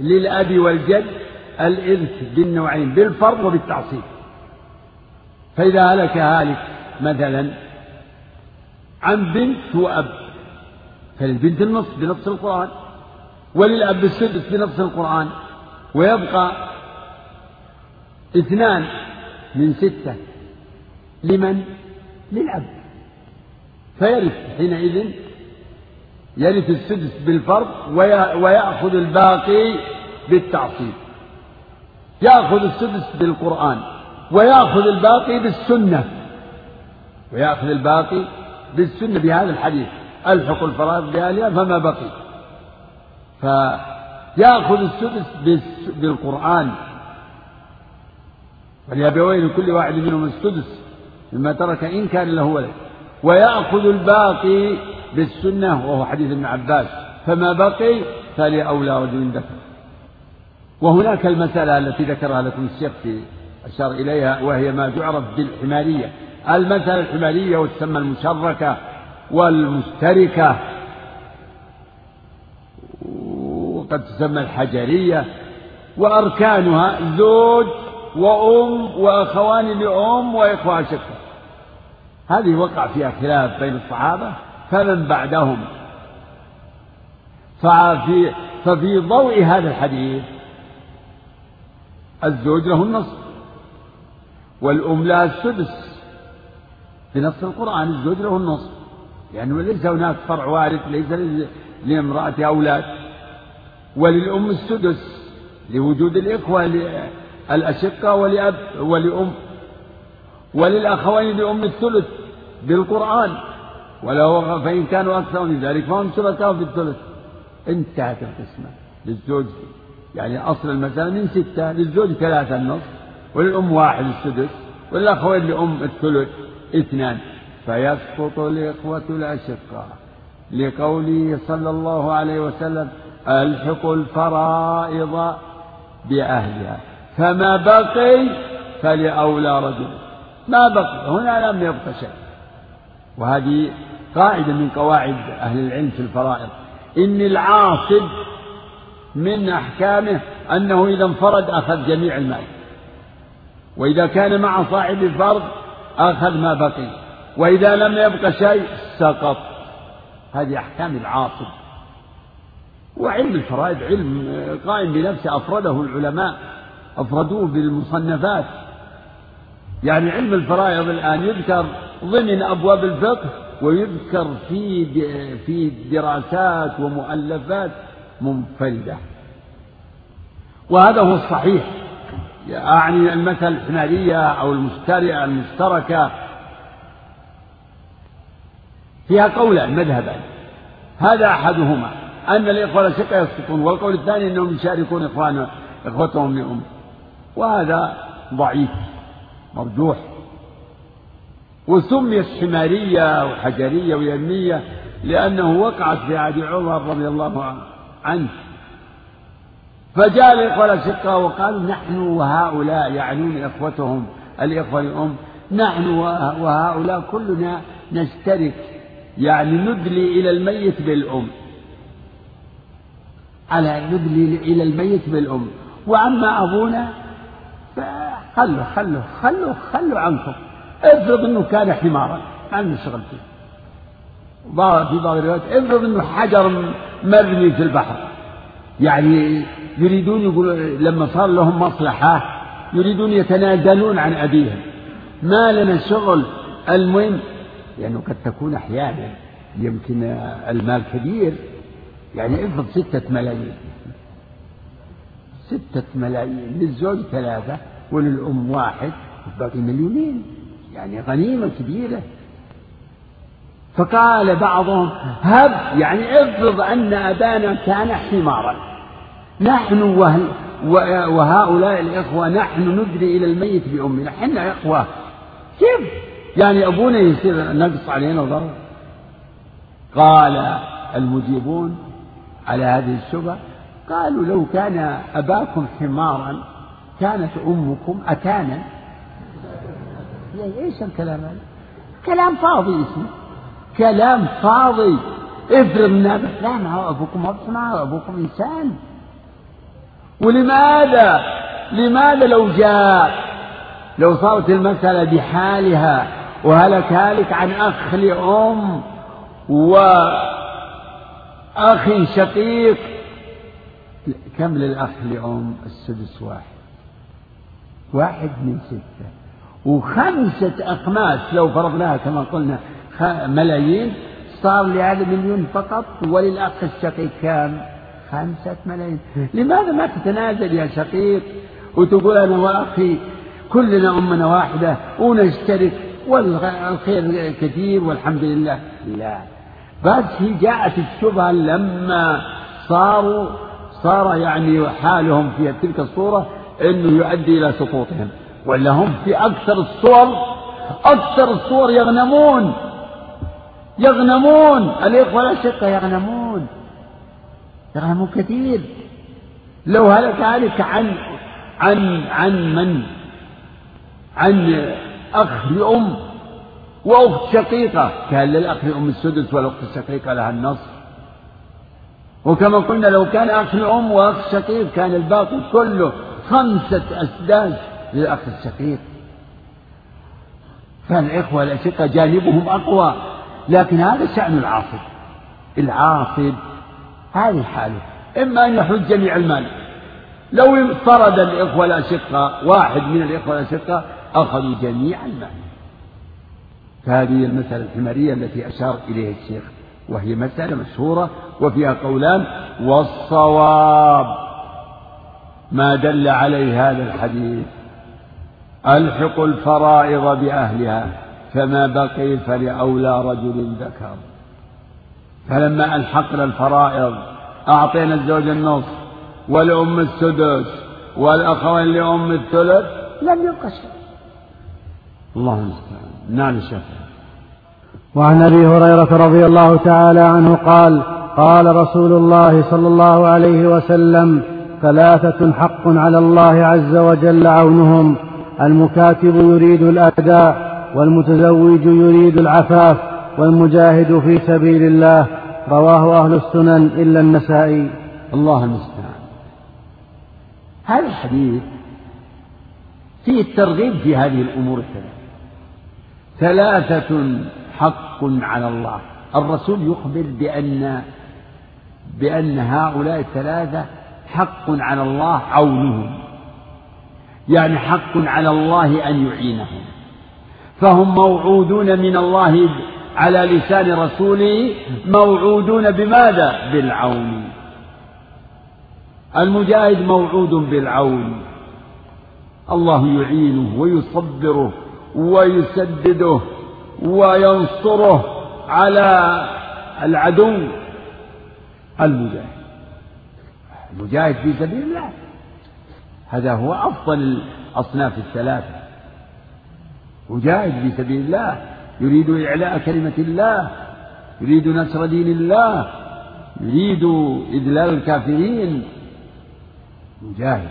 للأب والجد الإرث بالنوعين بالفرض وبالتعصيب. فإذا هلك هالك مثلا عن بنت وأب فللبنت النصف بنص القرآن وللأب السدس بنص القرآن ويبقى اثنان من ستة. لمن؟ للأب. فيرث حينئذ يرث السدس بالفرض ويأخذ الباقي بالتعصيب. يأخذ السدس بالقرآن ويأخذ الباقي بالسنة ويأخذ الباقي بالسنة بهذا الحديث ألحق الفرائض بأهلها فما بقي. فيأخذ السدس بالقرآن. ولأبوين كل واحد منهم السدس مما ترك إن كان له ولد. ويأخذ الباقي بالسنة وهو حديث ابن عباس فما بقي فلأولى رجل ذكر وهناك المسألة التي ذكرها لكم الشيخ في أشار إليها وهي ما تعرف بالحمارية. المسألة الحمارية وتسمى المشركة والمشتركة وقد تسمى الحجرية وأركانها زوج وأم وأخوان لأم وإخوة شقة. هذه وقع فيها خلاف بين الصحابة فمن بعدهم؟ ففي ففي ضوء هذا الحديث الزوج له النصف والأم لها السدس بنص القرآن الزوج له النصف لأنه يعني ليس هناك فرع وارث ليس لامرأة أولاد. وللأم السدس لوجود الإخوة الأشقة ولأب ولأم. وللأخوين لأم الثلث بالقرآن. ولو فإن كانوا أكثر من ذلك فهم شركاء في الثلث. انتهت القسمة للزوج. يعني أصل المسألة من ستة للزوج ثلاثة النصف وللأم واحد السدس وللأخوين لأم الثلث اثنان. فيسقط الإخوة الأشقاء. لقوله صلى الله عليه وسلم ألحق الفرائض بأهلها. فما بقي فلأولى رجل. ما بقي هنا لم يبق شيء. وهذه قاعدة من قواعد أهل العلم في الفرائض. إن العاصب من أحكامه أنه إذا انفرد أخذ جميع المال. وإذا كان مع صاحب الفرض أخذ ما بقي. وإذا لم يبق شيء سقط. هذه أحكام العاصب وعلم الفرائض علم قائم بنفسه أفرده العلماء أفردوه بالمصنفات. يعني علم الفرائض الآن يذكر ضمن أبواب الفقه ويذكر في في دراسات ومؤلفات منفردة. وهذا هو الصحيح. يعني المثل الحمارية أو المشتركة. فيها قولان مذهبان. هذا أحدهما أن الإخوة الأشقة يسقطون والقول الثاني أنهم يشاركون إخوان إخوتهم لأم وهذا ضعيف مرجوح. وسميت حمارية وحجرية ويمية لأنه وقعت في عهد عمر رضي الله عنه. فجاء الإخوة الأشقاء وقالوا نحن وهؤلاء يعنون إخوتهم الإخوة الأم نحن وهؤلاء كلنا نشترك يعني ندلي إلى الميت بالأم. على ندلي إلى الميت بالأم. وأما أبونا فخلوا خلوا خلوا خلوا عنكم. افرض إنه كان حمارا ما عندنا شغل فيه. في بعض الروايات افرض انه حجر مرمي في البحر. يعني يريدون يقولوا لما صار لهم مصلحة يريدون يتنازلون عن أبيهم. ما لنا شغل. المهم لأنه قد تكون أحيانا يمكن المال كبير. يعني افرض ستة ملايين. ستة ملايين للزوج ثلاثة وللأم واحد باقي مليونين. يعني غنيمة كبيرة. فقال بعضهم هب يعني افرض أن أبانا كان حمارا. نحن وهؤلاء الإخوة نحن ندري إلى الميت بأمنا حنا إخوة كيف؟ يعني أبونا يصير نقص علينا ضرر. قال المجيبون على هذه الشبهة قالوا لو كان أباكم حمارا كانت أمكم أتانا إيش الكلام هذا؟ كلام فاضي اسمه. كلام فاضي. افرض لا ما هو أبوكم ما أبوكم إنسان. ولماذا؟ لماذا لو جاء لو صارت المسألة بحالها وهلك هالك عن أخ لأم وأخ شقيق؟ كم للأخ لأم؟ السدس واحد. واحد من ستة. وخمسة أخماس لو فرضناها كما قلنا ملايين صار لهذا مليون فقط وللأخ الشقيق كم؟ خمسة ملايين. لماذا ما تتنازل يا شقيق وتقول أنا وأخي كلنا أمنا واحدة ونشترك والخير كثير والحمد لله؟ لا. بس هي جاءت الشبهة لما صاروا صار يعني حالهم في تلك الصورة أنه يؤدي إلى سقوطهم ولا هم في أكثر الصور أكثر الصور يغنمون. يغنمون. الإخوة الأشقة يغنمون. يغنمون كثير. لو هلك هلك عن عن عن من؟ عن أخ لأم وأخت شقيقة. كان للأخ لأم السدس والأخت الشقيقة لها النصف. وكما قلنا لو كان أخ لأم وأخ شقيق كان الباقي كله خمسة أسداس للأخ الشقيق. فالإخوة الأشقة جانبهم أقوى. لكن هذا شأن العاصب العاصب هذه حاله إما أن يحج جميع المال. لو انفرد الإخوة الأشقة واحد من الإخوة الأشقة أخذوا جميع المال. فهذه المسألة الحمارية التي أشار إليها الشيخ وهي مسألة مشهورة وفيها قولان والصواب ما دل عليه هذا الحديث ألحق الفرائض بأهلها فما بقي فلأولى رجل ذكر. فلما ألحقنا الفرائض أعطينا الزوج النصف والأم السدس والأخوين لأم الثلث لم يبقى شيء. الله المستعان. نعم الشافعي وعن أبي هريرة رضي الله تعالى عنه قال قال رسول الله صلى الله عليه وسلم ثلاثة حق على الله عز وجل عونهم. المكاتب يريد الأداء والمتزوج يريد العفاف والمجاهد في سبيل الله. رواه أهل السنن إلا النسائي. الله المستعان. هذا الحديث فيه الترغيب في هذه الأمور الثلاث ثلاثة حق على الله. الرسول يخبر بأن بأن هؤلاء الثلاثة حق على الله عونهم. يعني حق على الله أن يعينهم. فهم موعودون من الله على لسان رسوله موعودون بماذا؟ بالعون. المجاهد موعود بالعون. الله يعينه ويصبره ويسدده وينصره على العدو. المجاهد. المجاهد في سبيل الله. هذا هو أفضل الأصناف الثلاثة. مجاهد في سبيل الله. يريد إعلاء كلمة الله. يريد نصر دين الله. يريد إذلال الكافرين. مجاهد.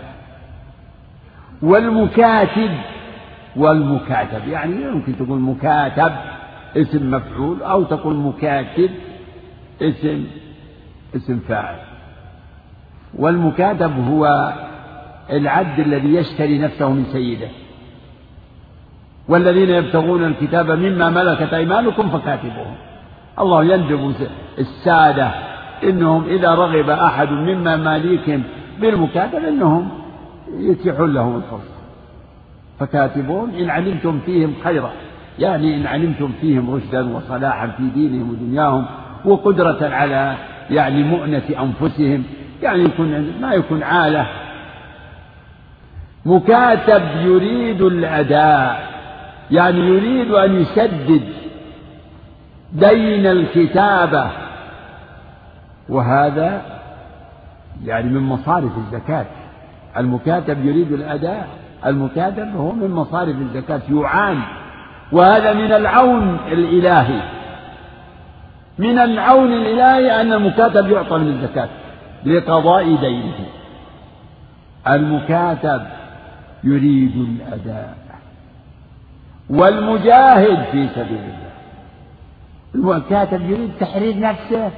والمكاتب. والمكاتب. يعني يمكن تقول مكاتب اسم مفعول أو تقول مكاتب اسم اسم فاعل. والمكاتب هو العبد الذي يشتري نفسه من سيده. والذين يبتغون الكتاب مما ملكت أيمانكم فكاتبوهم. الله يندب السادة إنهم إذا رغب أحد مما ماليكهم بالمكاتب إنهم يتيحون لهم الفرصة. فكاتبون إن علمتم فيهم خيرا يعني إن علمتم فيهم رشدا وصلاحا في دينهم ودنياهم وقدرة على يعني مؤنة أنفسهم يعني يكون ما يكون عالة. مكاتب يريد الأداء. يعني يريد أن يسدد دين الكتابة وهذا يعني من مصارف الزكاة. المكاتب يريد الأداء المكاتب هو من مصارف الزكاة يعان. وهذا من العون الإلهي. من العون الإلهي أن المكاتب يعطى من الزكاة لقضاء دينه. المكاتب يريد الأداء. والمجاهد في سبيل الله. المكاتب يريد تحرير نفسه.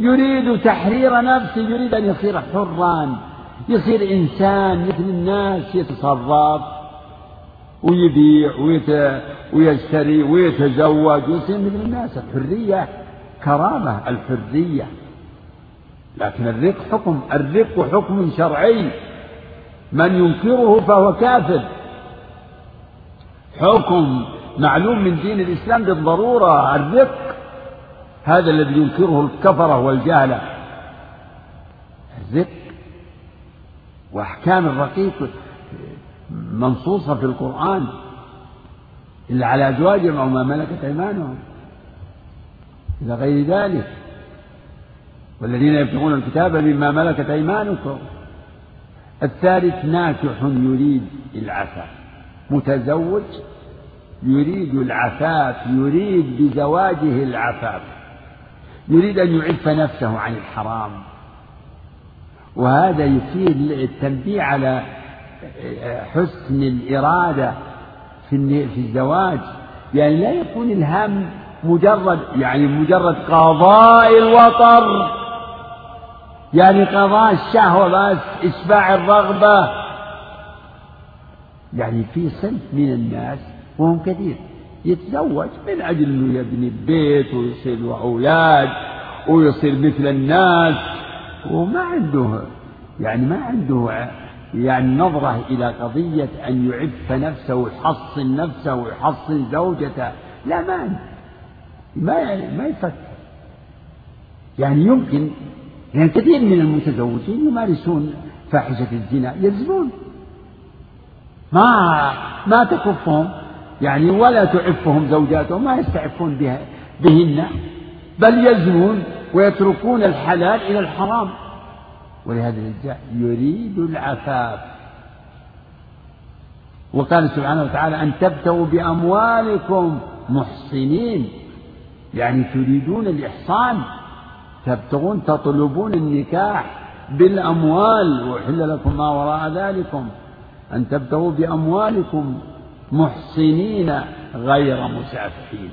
يريد تحرير نفسه يريد أن يصير حرا يصير إنسان مثل الناس يتصرف ويبيع ويشتري ويتزوج ويصير مثل الناس. الحرية كرامة الحرية. لكن الرق حكم الرق حكم شرعي. من ينكره فهو كافر. حكم معلوم من دين الإسلام بالضرورة الرق هذا الذي ينكره الكفرة والجهلة. الرق وأحكام الرقيق منصوصة في القرآن إلا على أزواجهم أو ما ملكت أيمانهم. إلى غير ذلك والذين يبتغون الكتاب مما ملكت أيمانكم. الثالث ناكح يريد العفاف متزوج يريد العفاف يريد بزواجه العفاف. يريد أن يعف نفسه عن الحرام. وهذا يفيد التنبيه على حسن الإرادة في في الزواج. يعني لا يكون الهم مجرد يعني مجرد قضاء الوطر. يعني قضاء الشهوة بس إشباع الرغبة. يعني في صنف من الناس وهم كثير. يتزوج من أجل أنه يبني بيت ويصير له أولاد ويصير مثل الناس وما عنده يعني ما عنده يعني نظرة إلى قضية أن يعف نفسه ويحصن نفسه ويحصن زوجته لا ما ما ما يفكر. يعني يمكن يعني كثير من المتزوجين يمارسون فاحشة الزنا يزنون ما ما تكفهم يعني ولا تعفهم زوجاتهم ما يستعفون بها بهن بل يزنون ويتركون الحلال إلى الحرام. ولهذا يريد العفاف. وقال سبحانه وتعالى أن تبتغوا بأموالكم محصنين. يعني تريدون الإحصان تبتغون تطلبون النكاح بالأموال. وحل لكم ما وراء ذلكم. أن تبتغوا بأموالكم محصنين غير مسافحين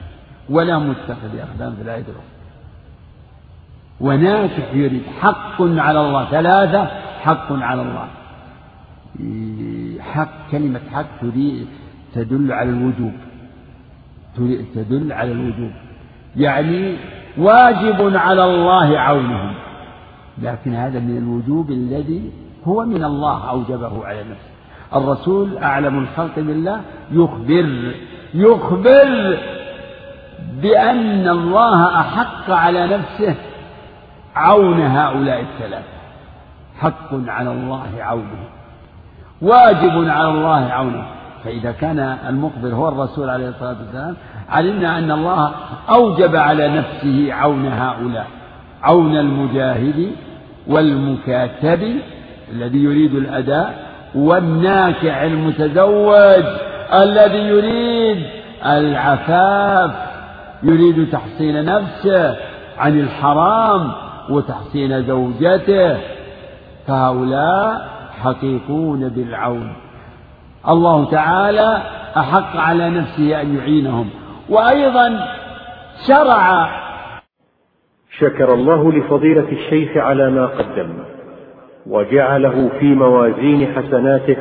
ولا متخذ أخدام في الآية الأخرى وناكح يريد حق على الله ثلاثة حق على الله. حق كلمة حق تريد تدل على الوجوب. تدل على الوجوب. يعني واجب على الله عونهم. لكن هذا من الوجوب الذي هو من الله أوجبه على نفسه. الرسول أعلم الخلق بالله يخبر يخبر بأن الله أحق على نفسه عون هؤلاء الثلاثة. حق على الله عونه. واجب على الله عونه. فإذا كان المخبر هو الرسول عليه الصلاة والسلام علمنا أن الله أوجب على نفسه عون هؤلاء. عون المجاهد والمكاتب الذي يريد الأداء والناكع المتزوج الذي يريد العفاف يريد تحصين نفسه عن الحرام وتحصين زوجته. فهؤلاء حقيقون بالعون. الله تعالى أحق على نفسه أن يعينهم. وأيضا شرع شكر الله لفضيلة الشيخ على ما قدم. وجعله في موازين حسناته.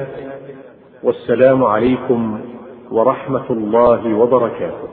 والسلام عليكم ورحمة الله وبركاته.